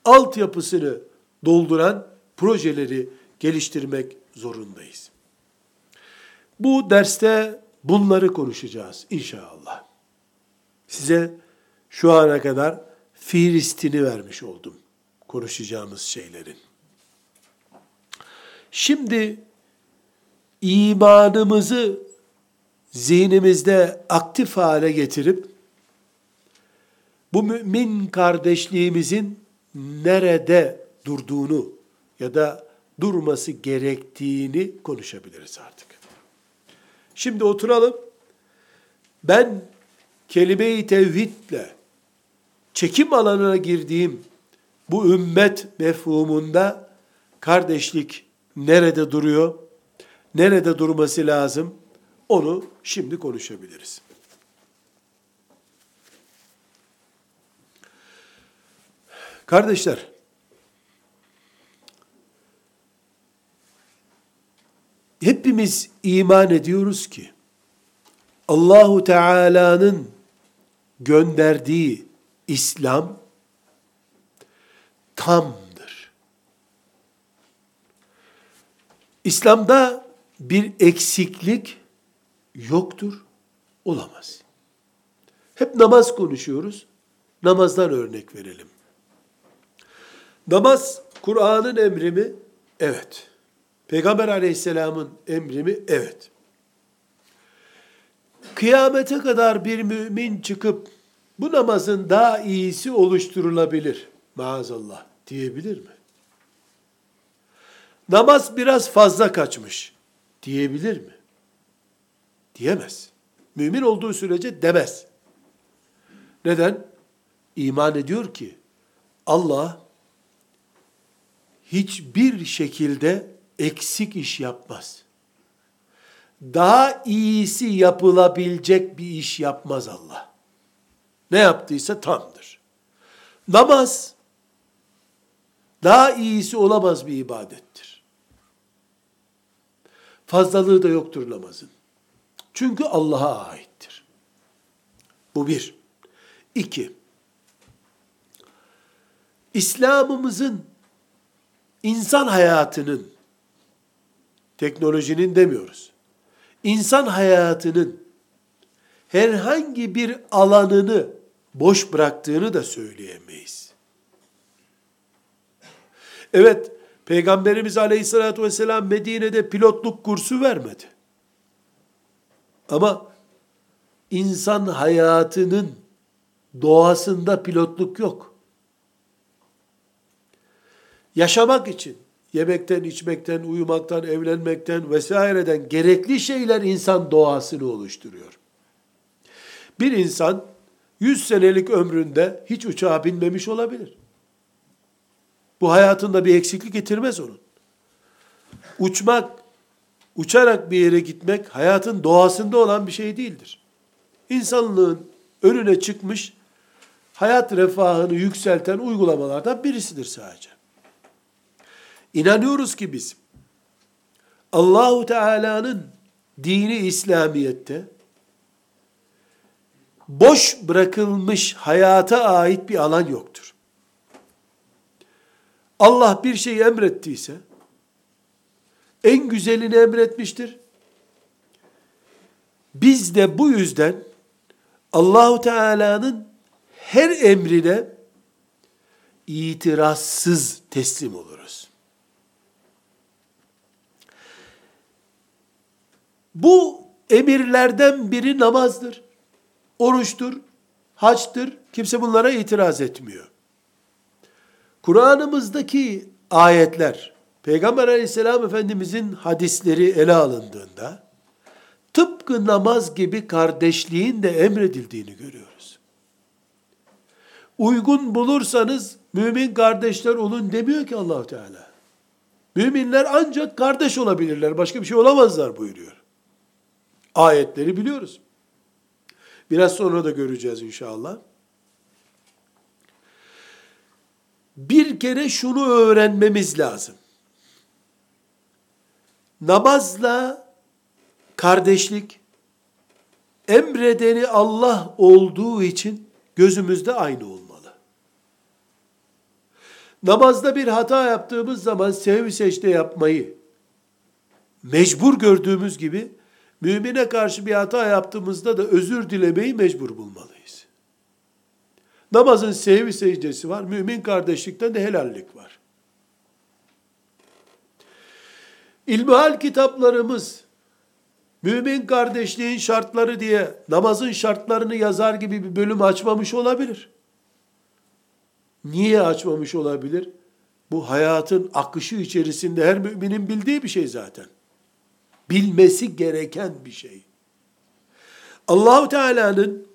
altyapısını dolduran projeleri geliştirmek zorundayız. Bu derste bunları konuşacağız inşallah. Size şu ana kadar Filistin'i vermiş oldum konuşacağımız şeylerin. Şimdi imanımızı zihnimizde aktif hale getirip bu mümin kardeşliğimizin nerede durduğunu ya da durması gerektiğini konuşabiliriz artık. Şimdi oturalım. Ben kelime-i tevhidle çekim alanına girdiğim bu ümmet mefhumunda kardeşlik nerede duruyor? Nerede durması lazım? Onu şimdi konuşabiliriz. Kardeşler, hepimiz iman ediyoruz ki Allahu Teala'nın gönderdiği İslam tamdır. İslam'da bir eksiklik yoktur, olamaz. Hep namaz konuşuyoruz. Namazdan örnek verelim. Namaz Kur'an'ın emri mi? Evet. Peygamber aleyhisselamın emri mi? Evet. Kıyamete kadar bir mümin çıkıp bu namazın daha iyisi oluşturulabilir maazallah diyebilir mi? Namaz biraz fazla kaçmış diyebilir mi? Diyemez. Mümin olduğu sürece demez. Neden? İman ediyor ki Allah hiçbir şekilde eksik iş yapmaz. Daha iyisi yapılabilecek bir iş yapmaz Allah. Ne yaptıysa tamdır. Namaz daha iyisi olamaz bir ibadettir. Fazlalığı da yoktur namazın. Çünkü Allah'a aittir. Bu bir. İki, İslam'ımızın insan hayatının, teknolojinin demiyoruz, insan hayatının herhangi bir alanını boş bıraktığını da söyleyemeyiz. Evet, Peygamberimiz Aleyhisselatü Vesselam Medine'de pilotluk kursu vermedi. Ama insan hayatının doğasında pilotluk yok. Yaşamak için, yemekten, içmekten, uyumaktan, evlenmekten vesaireden gerekli şeyler insan doğasını oluşturuyor. Bir insan 100 senelik ömründe hiç uçağa binmemiş olabilir. Bu hayatında bir eksiklik getirmez onun. Uçmak, uçarak bir yere gitmek hayatın doğasında olan bir şey değildir. İnsanlığın önüne çıkmış hayat refahını yükselten uygulamalardan birisidir sadece. İnanıyoruz ki biz Allahu Teala'nın dini İslamiyette boş bırakılmış hayata ait bir alan yoktur. Allah bir şey emrettiyse en güzelini emretmiştir. Biz de bu yüzden Allahu Teala'nın her emrine itirazsız teslim oluruz. Bu emirlerden biri namazdır, oruçtur, haçtır. Kimse bunlara itiraz etmiyor. Kur'an'ımızdaki ayetler, Peygamber aleyhisselam efendimizin hadisleri ele alındığında, tıpkı namaz gibi kardeşliğin de emredildiğini görüyoruz. Uygun bulursanız mümin kardeşler olun demiyor ki Allahu Teala. Müminler ancak kardeş olabilirler, başka bir şey olamazlar buyuruyor. Ayetleri biliyoruz. Biraz sonra da göreceğiz inşallah. Bir kere şunu öğrenmemiz lazım. Namazla kardeşlik emredeni Allah olduğu için gözümüzde aynı olmalı. Namazda bir hata yaptığımız zaman sev secde yapmayı mecbur gördüğümüz gibi Mümine karşı bir hata yaptığımızda da özür dilemeyi mecbur bulmalıyız. Namazın sevgi secdesi var. Mümin kardeşlikten de helallik var. İlmihal kitaplarımız mümin kardeşliğin şartları diye namazın şartlarını yazar gibi bir bölüm açmamış olabilir. Niye açmamış olabilir? Bu hayatın akışı içerisinde her müminin bildiği bir şey zaten bilmesi gereken bir şey. Allahu Teala'nın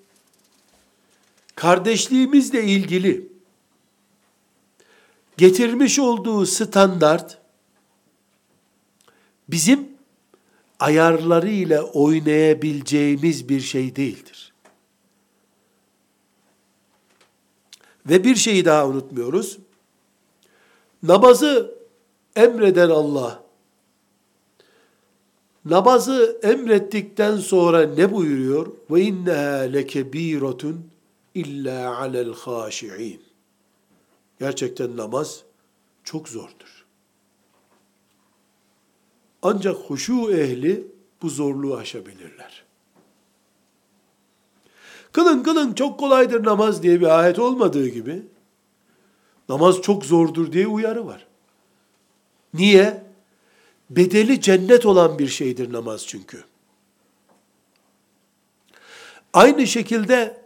kardeşliğimizle ilgili getirmiş olduğu standart bizim ayarlarıyla oynayabileceğimiz bir şey değildir. Ve bir şeyi daha unutmuyoruz. Namazı emreden Allah namazı emrettikten sonra ne buyuruyor? Ve inneha lekebiratun illa alel haşiin. Gerçekten namaz çok zordur. Ancak huşu ehli bu zorluğu aşabilirler. Kılın kılın çok kolaydır namaz diye bir ayet olmadığı gibi namaz çok zordur diye uyarı var. Niye? Bedeli cennet olan bir şeydir namaz çünkü. Aynı şekilde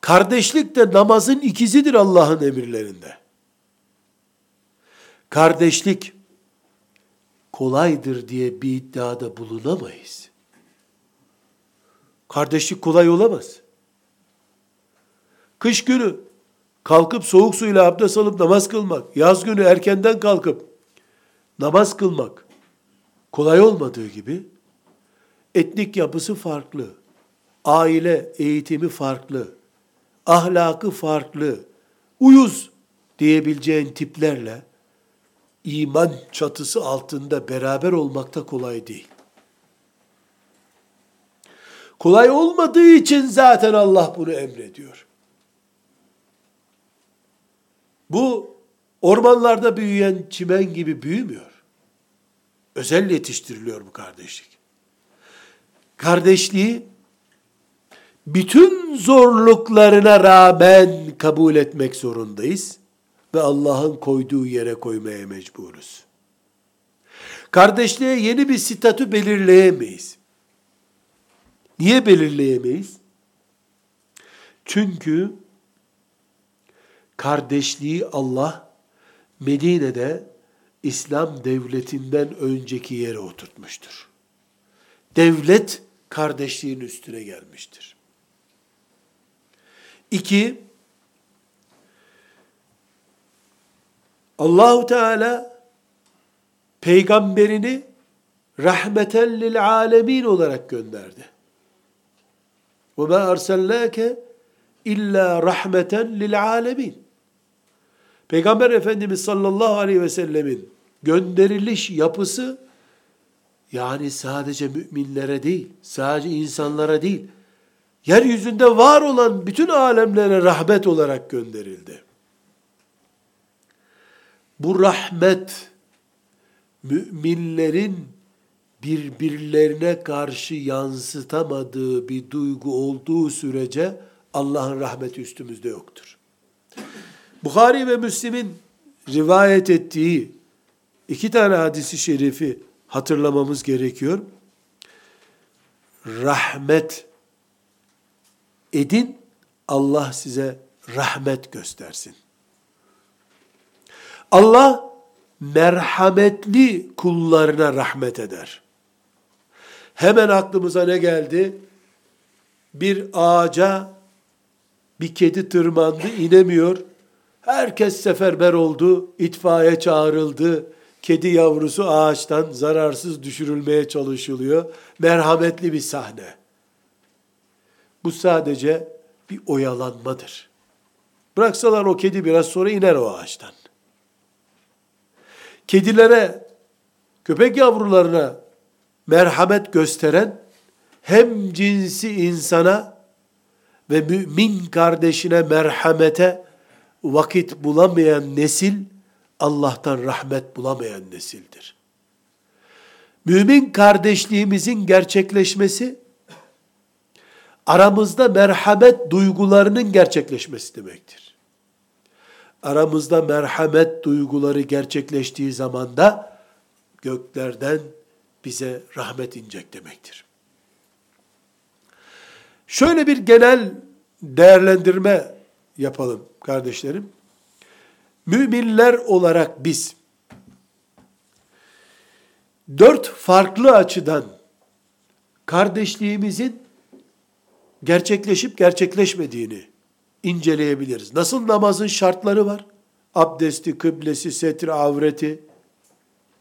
kardeşlik de namazın ikizidir Allah'ın emirlerinde. Kardeşlik kolaydır diye bir iddiada bulunamayız. Kardeşlik kolay olamaz. Kış günü kalkıp soğuk suyla abdest alıp namaz kılmak, yaz günü erkenden kalkıp namaz kılmak kolay olmadığı gibi etnik yapısı farklı, aile eğitimi farklı, ahlakı farklı, uyuz diyebileceğin tiplerle iman çatısı altında beraber olmakta kolay değil. Kolay olmadığı için zaten Allah bunu emrediyor. Bu ormanlarda büyüyen çimen gibi büyümüyor. Özel yetiştiriliyor bu kardeşlik. Kardeşliği bütün zorluklarına rağmen kabul etmek zorundayız ve Allah'ın koyduğu yere koymaya mecburuz. Kardeşliğe yeni bir statü belirleyemeyiz. Niye belirleyemeyiz? Çünkü kardeşliği Allah Medine'de İslam devletinden önceki yere oturtmuştur. Devlet kardeşliğin üstüne gelmiştir. İki, Allahu Teala peygamberini rahmeten lil alemin olarak gönderdi. Ve ma ersellake illa rahmeten lil alemin. Peygamber Efendimiz sallallahu aleyhi ve sellemin gönderiliş yapısı yani sadece müminlere değil, sadece insanlara değil, yeryüzünde var olan bütün alemlere rahmet olarak gönderildi. Bu rahmet müminlerin birbirlerine karşı yansıtamadığı bir duygu olduğu sürece Allah'ın rahmeti üstümüzde yoktur. Bukhari ve Müslim'in rivayet ettiği iki tane hadisi şerifi hatırlamamız gerekiyor. Rahmet edin, Allah size rahmet göstersin. Allah merhametli kullarına rahmet eder. Hemen aklımıza ne geldi? Bir ağaca bir kedi tırmandı, inemiyor. Herkes seferber oldu, itfaiye çağrıldı. Kedi yavrusu ağaçtan zararsız düşürülmeye çalışılıyor. Merhametli bir sahne. Bu sadece bir oyalanmadır. Bıraksalar o kedi biraz sonra iner o ağaçtan. Kedilere, köpek yavrularına merhamet gösteren hem cinsi insana ve mümin kardeşine merhamete vakit bulamayan nesil Allah'tan rahmet bulamayan nesildir. Mümin kardeşliğimizin gerçekleşmesi aramızda merhamet duygularının gerçekleşmesi demektir. Aramızda merhamet duyguları gerçekleştiği zaman da göklerden bize rahmet inecek demektir. Şöyle bir genel değerlendirme yapalım kardeşlerim. Müminler olarak biz dört farklı açıdan kardeşliğimizin gerçekleşip gerçekleşmediğini inceleyebiliriz. Nasıl namazın şartları var? Abdesti, kıblesi, setri, avreti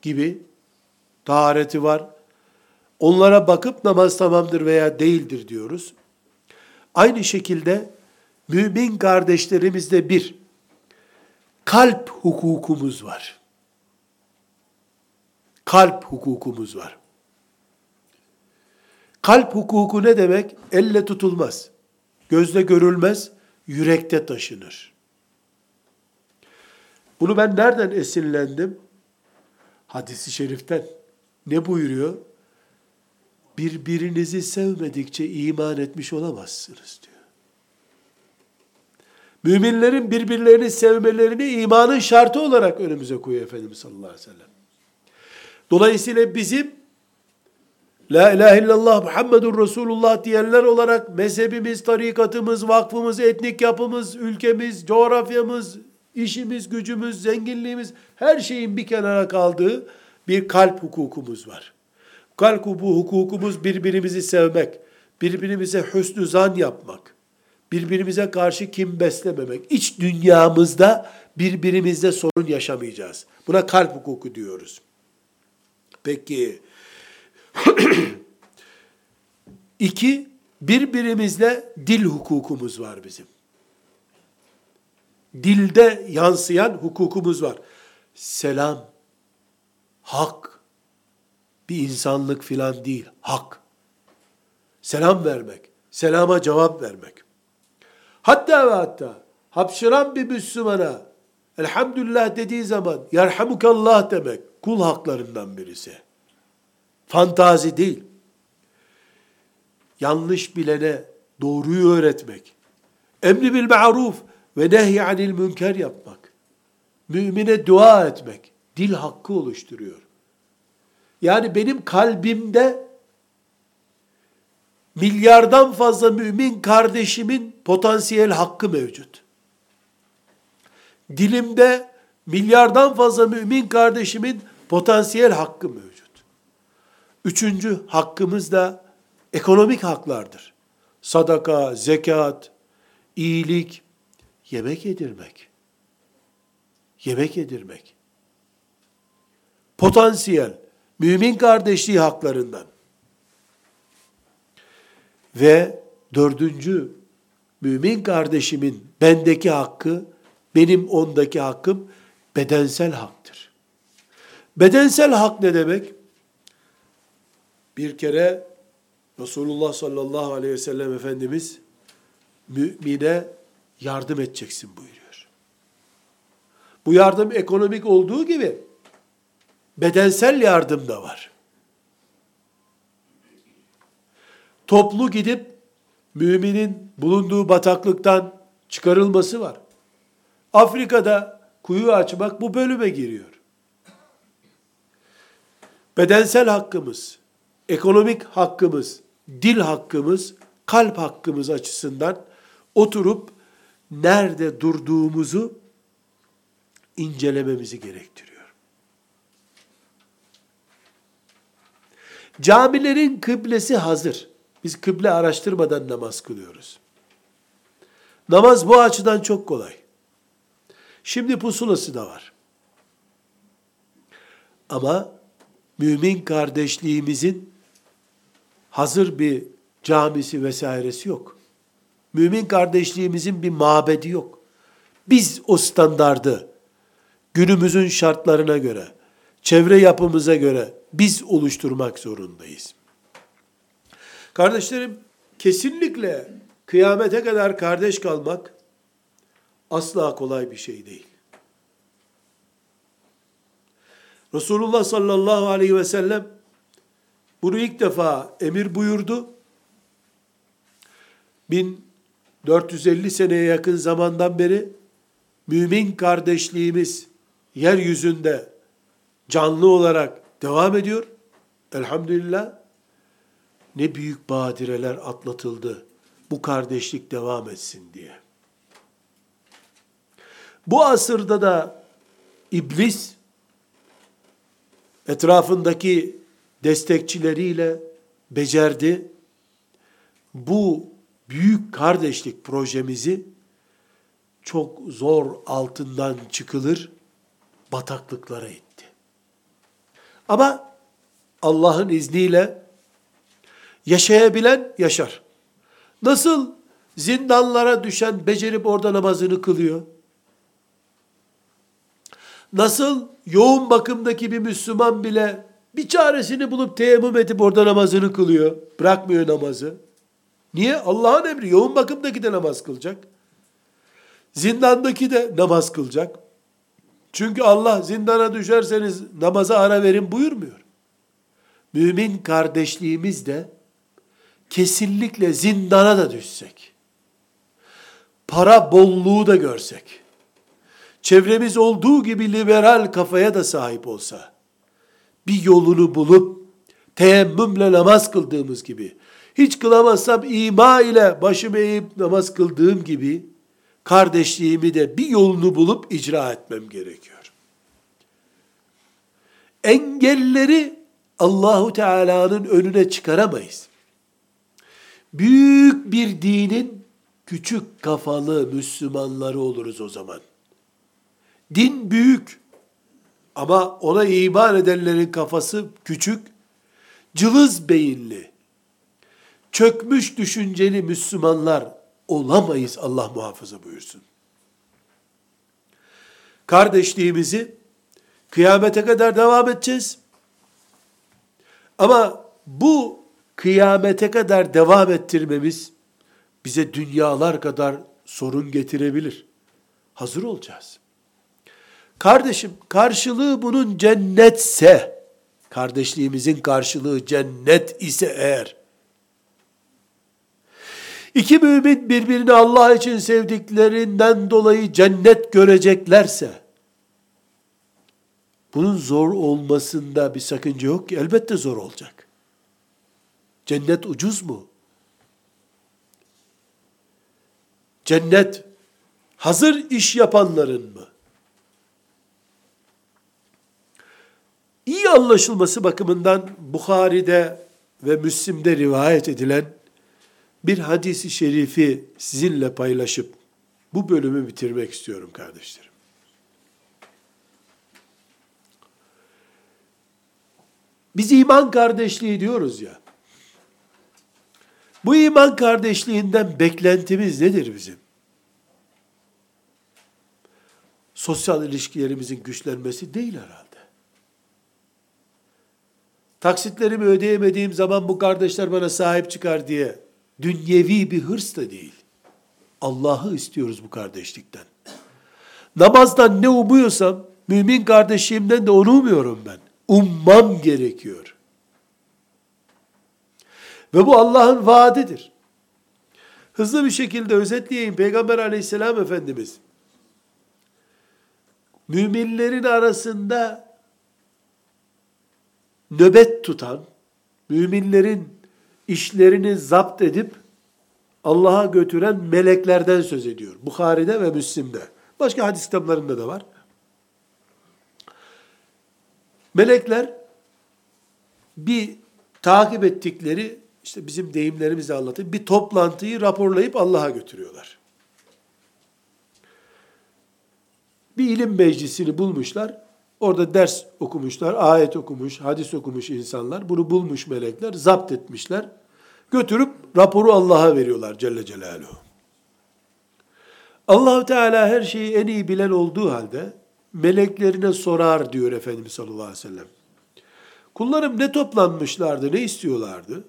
gibi tahareti var. Onlara bakıp namaz tamamdır veya değildir diyoruz. Aynı şekilde mümin kardeşlerimizde bir kalp hukukumuz var. Kalp hukukumuz var. Kalp hukuku ne demek? Elle tutulmaz. Gözle görülmez, yürekte taşınır. Bunu ben nereden esinlendim? Hadisi şeriften. Ne buyuruyor? Birbirinizi sevmedikçe iman etmiş olamazsınız diyor. Müminlerin birbirlerini sevmelerini imanın şartı olarak önümüze koyuyor Efendimiz sallallahu aleyhi ve sellem. Dolayısıyla bizim La ilahe illallah Muhammedun Resulullah diyenler olarak mezhebimiz, tarikatımız, vakfımız, etnik yapımız, ülkemiz, coğrafyamız, işimiz, gücümüz, zenginliğimiz her şeyin bir kenara kaldığı bir kalp hukukumuz var. Kalp hukukumuz birbirimizi sevmek, birbirimize hüsnü zan yapmak, birbirimize karşı kim beslememek. İç dünyamızda birbirimizde sorun yaşamayacağız. Buna kalp hukuku diyoruz. Peki, iki, birbirimizle dil hukukumuz var bizim. Dilde yansıyan hukukumuz var. Selam, hak, bir insanlık filan değil, hak. Selam vermek, selama cevap vermek. Hatta ve hatta hapşıran bir Müslümana elhamdülillah dediği zaman yerhamukallah demek kul haklarından birisi. Fantazi değil. Yanlış bilene doğruyu öğretmek. Emri bil ma'ruf ve nehy anil münker yapmak. Mümine dua etmek. Dil hakkı oluşturuyor. Yani benim kalbimde milyardan fazla mümin kardeşimin potansiyel hakkı mevcut. Dilimde milyardan fazla mümin kardeşimin potansiyel hakkı mevcut. Üçüncü hakkımız da ekonomik haklardır. Sadaka, zekat, iyilik, yemek yedirmek. Yemek yedirmek. Potansiyel, mümin kardeşliği haklarından. Ve dördüncü, mümin kardeşimin bendeki hakkı, benim ondaki hakkım bedensel haktır. Bedensel hak ne demek? Bir kere Resulullah sallallahu aleyhi ve sellem Efendimiz mümine yardım edeceksin buyuruyor. Bu yardım ekonomik olduğu gibi bedensel yardım da var. Toplu gidip müminin bulunduğu bataklıktan çıkarılması var. Afrika'da kuyu açmak bu bölüme giriyor. Bedensel hakkımız, ekonomik hakkımız, dil hakkımız, kalp hakkımız açısından oturup nerede durduğumuzu incelememizi gerektiriyor. Camilerin kıblesi hazır. Biz kıble araştırmadan namaz kılıyoruz. Namaz bu açıdan çok kolay. Şimdi pusulası da var. Ama mümin kardeşliğimizin hazır bir camisi vesairesi yok. Mümin kardeşliğimizin bir mabedi yok. Biz o standardı günümüzün şartlarına göre, çevre yapımıza göre biz oluşturmak zorundayız. Kardeşlerim, kesinlikle kıyamete kadar kardeş kalmak asla kolay bir şey değil. Resulullah sallallahu aleyhi ve sellem bunu ilk defa emir buyurdu. 1450 seneye yakın zamandan beri mümin kardeşliğimiz yeryüzünde canlı olarak devam ediyor. Elhamdülillah ne büyük badireler atlatıldı bu kardeşlik devam etsin diye. Bu asırda da iblis etrafındaki destekçileriyle becerdi. Bu büyük kardeşlik projemizi çok zor altından çıkılır bataklıklara itti. Ama Allah'ın izniyle yaşayabilen yaşar. Nasıl zindanlara düşen becerip orada namazını kılıyor? Nasıl yoğun bakımdaki bir Müslüman bile bir çaresini bulup teyemmüm edip orada namazını kılıyor. Bırakmıyor namazı. Niye? Allah'ın emri. Yoğun bakımdaki de namaz kılacak. Zindandaki de namaz kılacak. Çünkü Allah zindana düşerseniz namaza ara verin buyurmuyor. Mümin kardeşliğimiz de kesinlikle zindana da düşsek, para bolluğu da görsek, çevremiz olduğu gibi liberal kafaya da sahip olsa, bir yolunu bulup teyemmümle namaz kıldığımız gibi, hiç kılamazsam ima ile başımı eğip namaz kıldığım gibi, kardeşliğimi de bir yolunu bulup icra etmem gerekiyor. Engelleri Allahu Teala'nın önüne çıkaramayız. Büyük bir dinin küçük kafalı Müslümanları oluruz o zaman. Din büyük ama ona iman edenlerin kafası küçük, cılız beyinli, çökmüş düşünceli Müslümanlar olamayız Allah muhafaza buyursun. Kardeşliğimizi kıyamete kadar devam edeceğiz. Ama bu kıyamete kadar devam ettirmemiz bize dünyalar kadar sorun getirebilir. Hazır olacağız. Kardeşim karşılığı bunun cennetse, kardeşliğimizin karşılığı cennet ise eğer, iki mümin birbirini Allah için sevdiklerinden dolayı cennet göreceklerse, bunun zor olmasında bir sakınca yok ki, elbette zor olacak. Cennet ucuz mu? Cennet hazır iş yapanların mı? iyi anlaşılması bakımından Bukhari'de ve Müslim'de rivayet edilen bir hadisi şerifi sizinle paylaşıp bu bölümü bitirmek istiyorum kardeşlerim. Biz iman kardeşliği diyoruz ya. Bu iman kardeşliğinden beklentimiz nedir bizim? Sosyal ilişkilerimizin güçlenmesi değil herhalde. Taksitlerimi ödeyemediğim zaman bu kardeşler bana sahip çıkar diye dünyevi bir hırs da değil. Allah'ı istiyoruz bu kardeşlikten. Namazdan ne umuyorsam, mümin kardeşliğimden de onu umuyorum ben. Ummam gerekiyor. Ve bu Allah'ın vaadidir. Hızlı bir şekilde özetleyeyim. Peygamber aleyhisselam Efendimiz, müminlerin arasında nöbet tutan, müminlerin işlerini zapt edip Allah'a götüren meleklerden söz ediyor. Bukhari'de ve Müslim'de. Başka hadis kitaplarında da var. Melekler bir takip ettikleri işte bizim deyimlerimizi anlatayım. Bir toplantıyı raporlayıp Allah'a götürüyorlar. Bir ilim meclisini bulmuşlar. Orada ders okumuşlar, ayet okumuş, hadis okumuş insanlar. Bunu bulmuş melekler, zapt etmişler. Götürüp raporu Allah'a veriyorlar Celle Celaluhu. Allahu Teala her şeyi en iyi bilen olduğu halde meleklerine sorar diyor Efendimiz sallallahu aleyhi ve sellem. Kullarım ne toplanmışlardı, ne istiyorlardı?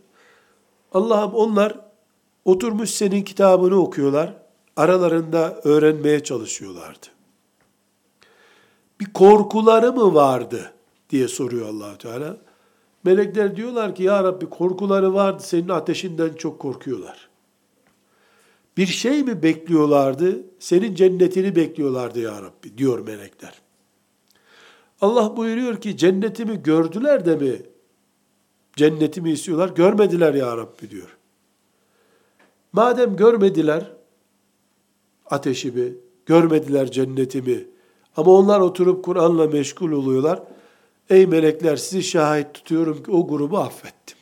Allah'ım onlar oturmuş senin kitabını okuyorlar, aralarında öğrenmeye çalışıyorlardı. Bir korkuları mı vardı diye soruyor allah Teala. Melekler diyorlar ki ya Rabbi korkuları vardı senin ateşinden çok korkuyorlar. Bir şey mi bekliyorlardı? Senin cennetini bekliyorlardı ya Rabbi diyor melekler. Allah buyuruyor ki cennetimi gördüler de mi cennetimi istiyorlar? Görmediler ya Rabbi diyor. Madem görmediler ateşimi, görmediler cennetimi ama onlar oturup Kur'an'la meşgul oluyorlar. Ey melekler sizi şahit tutuyorum ki o grubu affettim.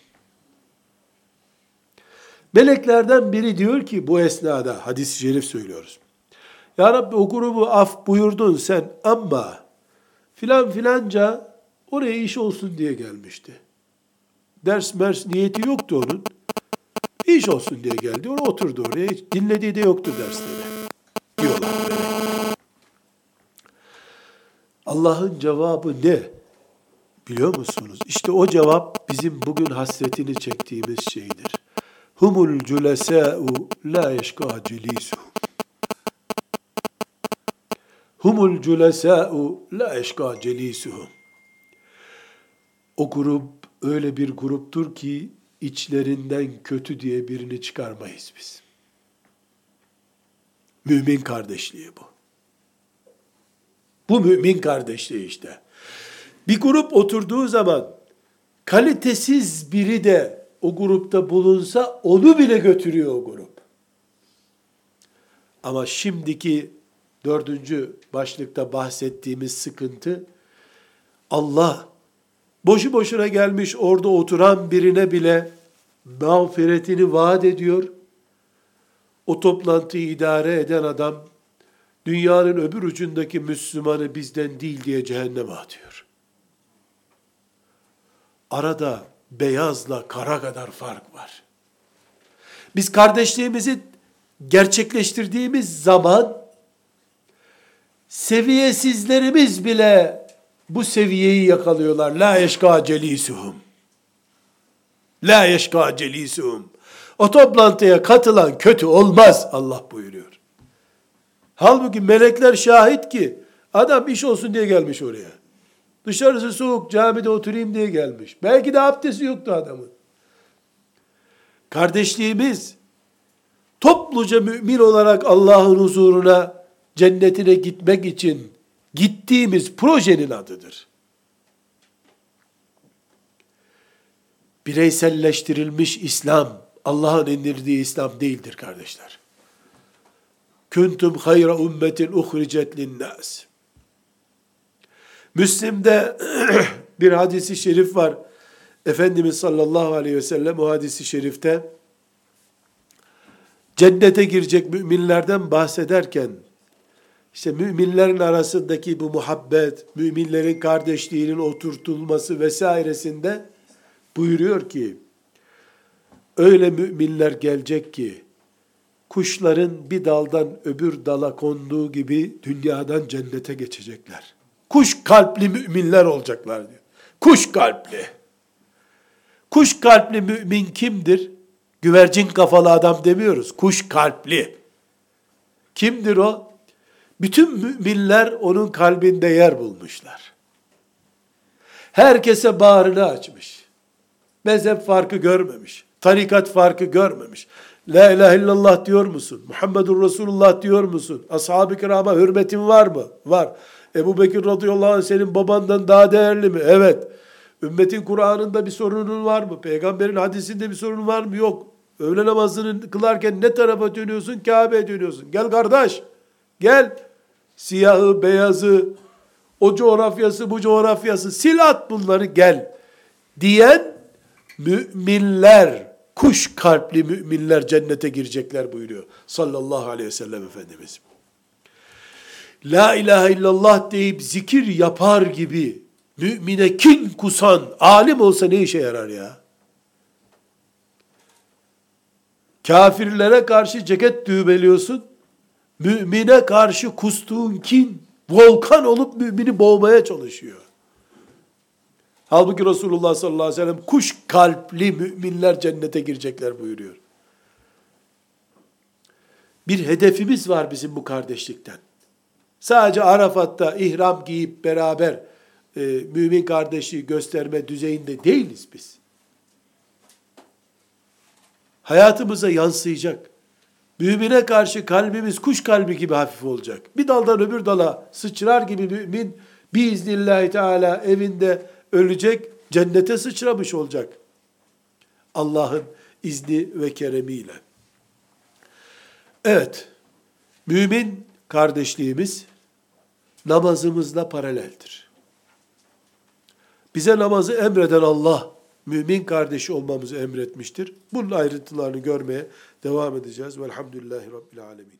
Meleklerden biri diyor ki bu esnada hadis-i şerif söylüyoruz. Ya Rabbi o grubu af buyurdun sen ama filan filanca oraya iş olsun diye gelmişti. Ders mers niyeti yoktu onun. İş olsun diye geldi. Oraya oturdu oraya. Hiç dinlediği de yoktu dersleri. Diyorlar. Allah'ın cevabı ne? Biliyor musunuz? İşte o cevap bizim bugün hasretini çektiğimiz şeydir. Humul culesâ'u la yeşkâ celîsuhum. Humul culesâ'u la yeşkâ celîsuhum. O grup öyle bir gruptur ki içlerinden kötü diye birini çıkarmayız biz. Mümin kardeşliği bu. Bu mümin kardeşliği işte. Bir grup oturduğu zaman kalitesiz biri de o grupta bulunsa onu bile götürüyor o grup. Ama şimdiki dördüncü başlıkta bahsettiğimiz sıkıntı Allah boşu boşuna gelmiş orada oturan birine bile mağfiretini vaat ediyor. O toplantıyı idare eden adam dünyanın öbür ucundaki Müslümanı bizden değil diye cehenneme atıyor. Arada beyazla kara kadar fark var. Biz kardeşliğimizi gerçekleştirdiğimiz zaman seviyesizlerimiz bile bu seviyeyi yakalıyorlar. La yeşka celisuhum. La yeşka celisuhum. O toplantıya katılan kötü olmaz Allah buyuruyor. Halbuki melekler şahit ki adam iş olsun diye gelmiş oraya. Dışarısı soğuk, camide oturayım diye gelmiş. Belki de abdesti yoktu adamın. Kardeşliğimiz, topluca mümin olarak Allah'ın huzuruna, cennetine gitmek için gittiğimiz projenin adıdır. Bireyselleştirilmiş İslam, Allah'ın indirdiği İslam değildir kardeşler. Kuntum hayra ümmetin uhricet linnas. Müslim'de Bir hadisi şerif var. Efendimiz sallallahu aleyhi ve sellem o hadisi şerifte cennete girecek müminlerden bahsederken işte müminlerin arasındaki bu muhabbet, müminlerin kardeşliğinin oturtulması vesairesinde buyuruyor ki öyle müminler gelecek ki kuşların bir daldan öbür dala konduğu gibi dünyadan cennete geçecekler. Kuş kalpli müminler olacaklar diyor. Kuş kalpli. Kuş kalpli mümin kimdir? Güvercin kafalı adam demiyoruz. Kuş kalpli. Kimdir o? Bütün müminler onun kalbinde yer bulmuşlar. Herkese bağrını açmış. Mezhep farkı görmemiş. Tarikat farkı görmemiş. La ilahe illallah diyor musun? Muhammedur Resulullah diyor musun? Ashab-ı kirama hürmetin var mı? Var. Ebu Bekir radıyallahu anh senin babandan daha değerli mi? Evet. Ümmetin Kur'an'ında bir sorunun var mı? Peygamberin hadisinde bir sorun var mı? Yok. Öğle namazını kılarken ne tarafa dönüyorsun? Kabe'ye dönüyorsun. Gel kardeş. Gel. Siyahı, beyazı, o coğrafyası, bu coğrafyası. Sil at bunları gel. Diyen müminler, kuş kalpli müminler cennete girecekler buyuruyor. Sallallahu aleyhi ve sellem Efendimiz. La ilahe illallah deyip zikir yapar gibi mümine kin kusan alim olsa ne işe yarar ya? Kafirlere karşı ceket düğmeliyorsun. Mümine karşı kustuğun kin volkan olup mümini boğmaya çalışıyor. Halbuki Resulullah sallallahu aleyhi ve sellem kuş kalpli müminler cennete girecekler buyuruyor. Bir hedefimiz var bizim bu kardeşlikten. Sadece Arafat'ta ihram giyip beraber e, mümin kardeşliği gösterme düzeyinde değiliz biz. Hayatımıza yansıyacak. Mümine karşı kalbimiz kuş kalbi gibi hafif olacak. Bir daldan öbür dala sıçrar gibi mümin biiznillahü teala evinde ölecek, cennete sıçramış olacak. Allah'ın izni ve keremiyle. Evet, mümin kardeşliğimiz namazımızla paraleldir. Bize namazı emreden Allah, mümin kardeşi olmamızı emretmiştir. Bunun ayrıntılarını görmeye devam edeceğiz. Velhamdülillahi Rabbil Alemin.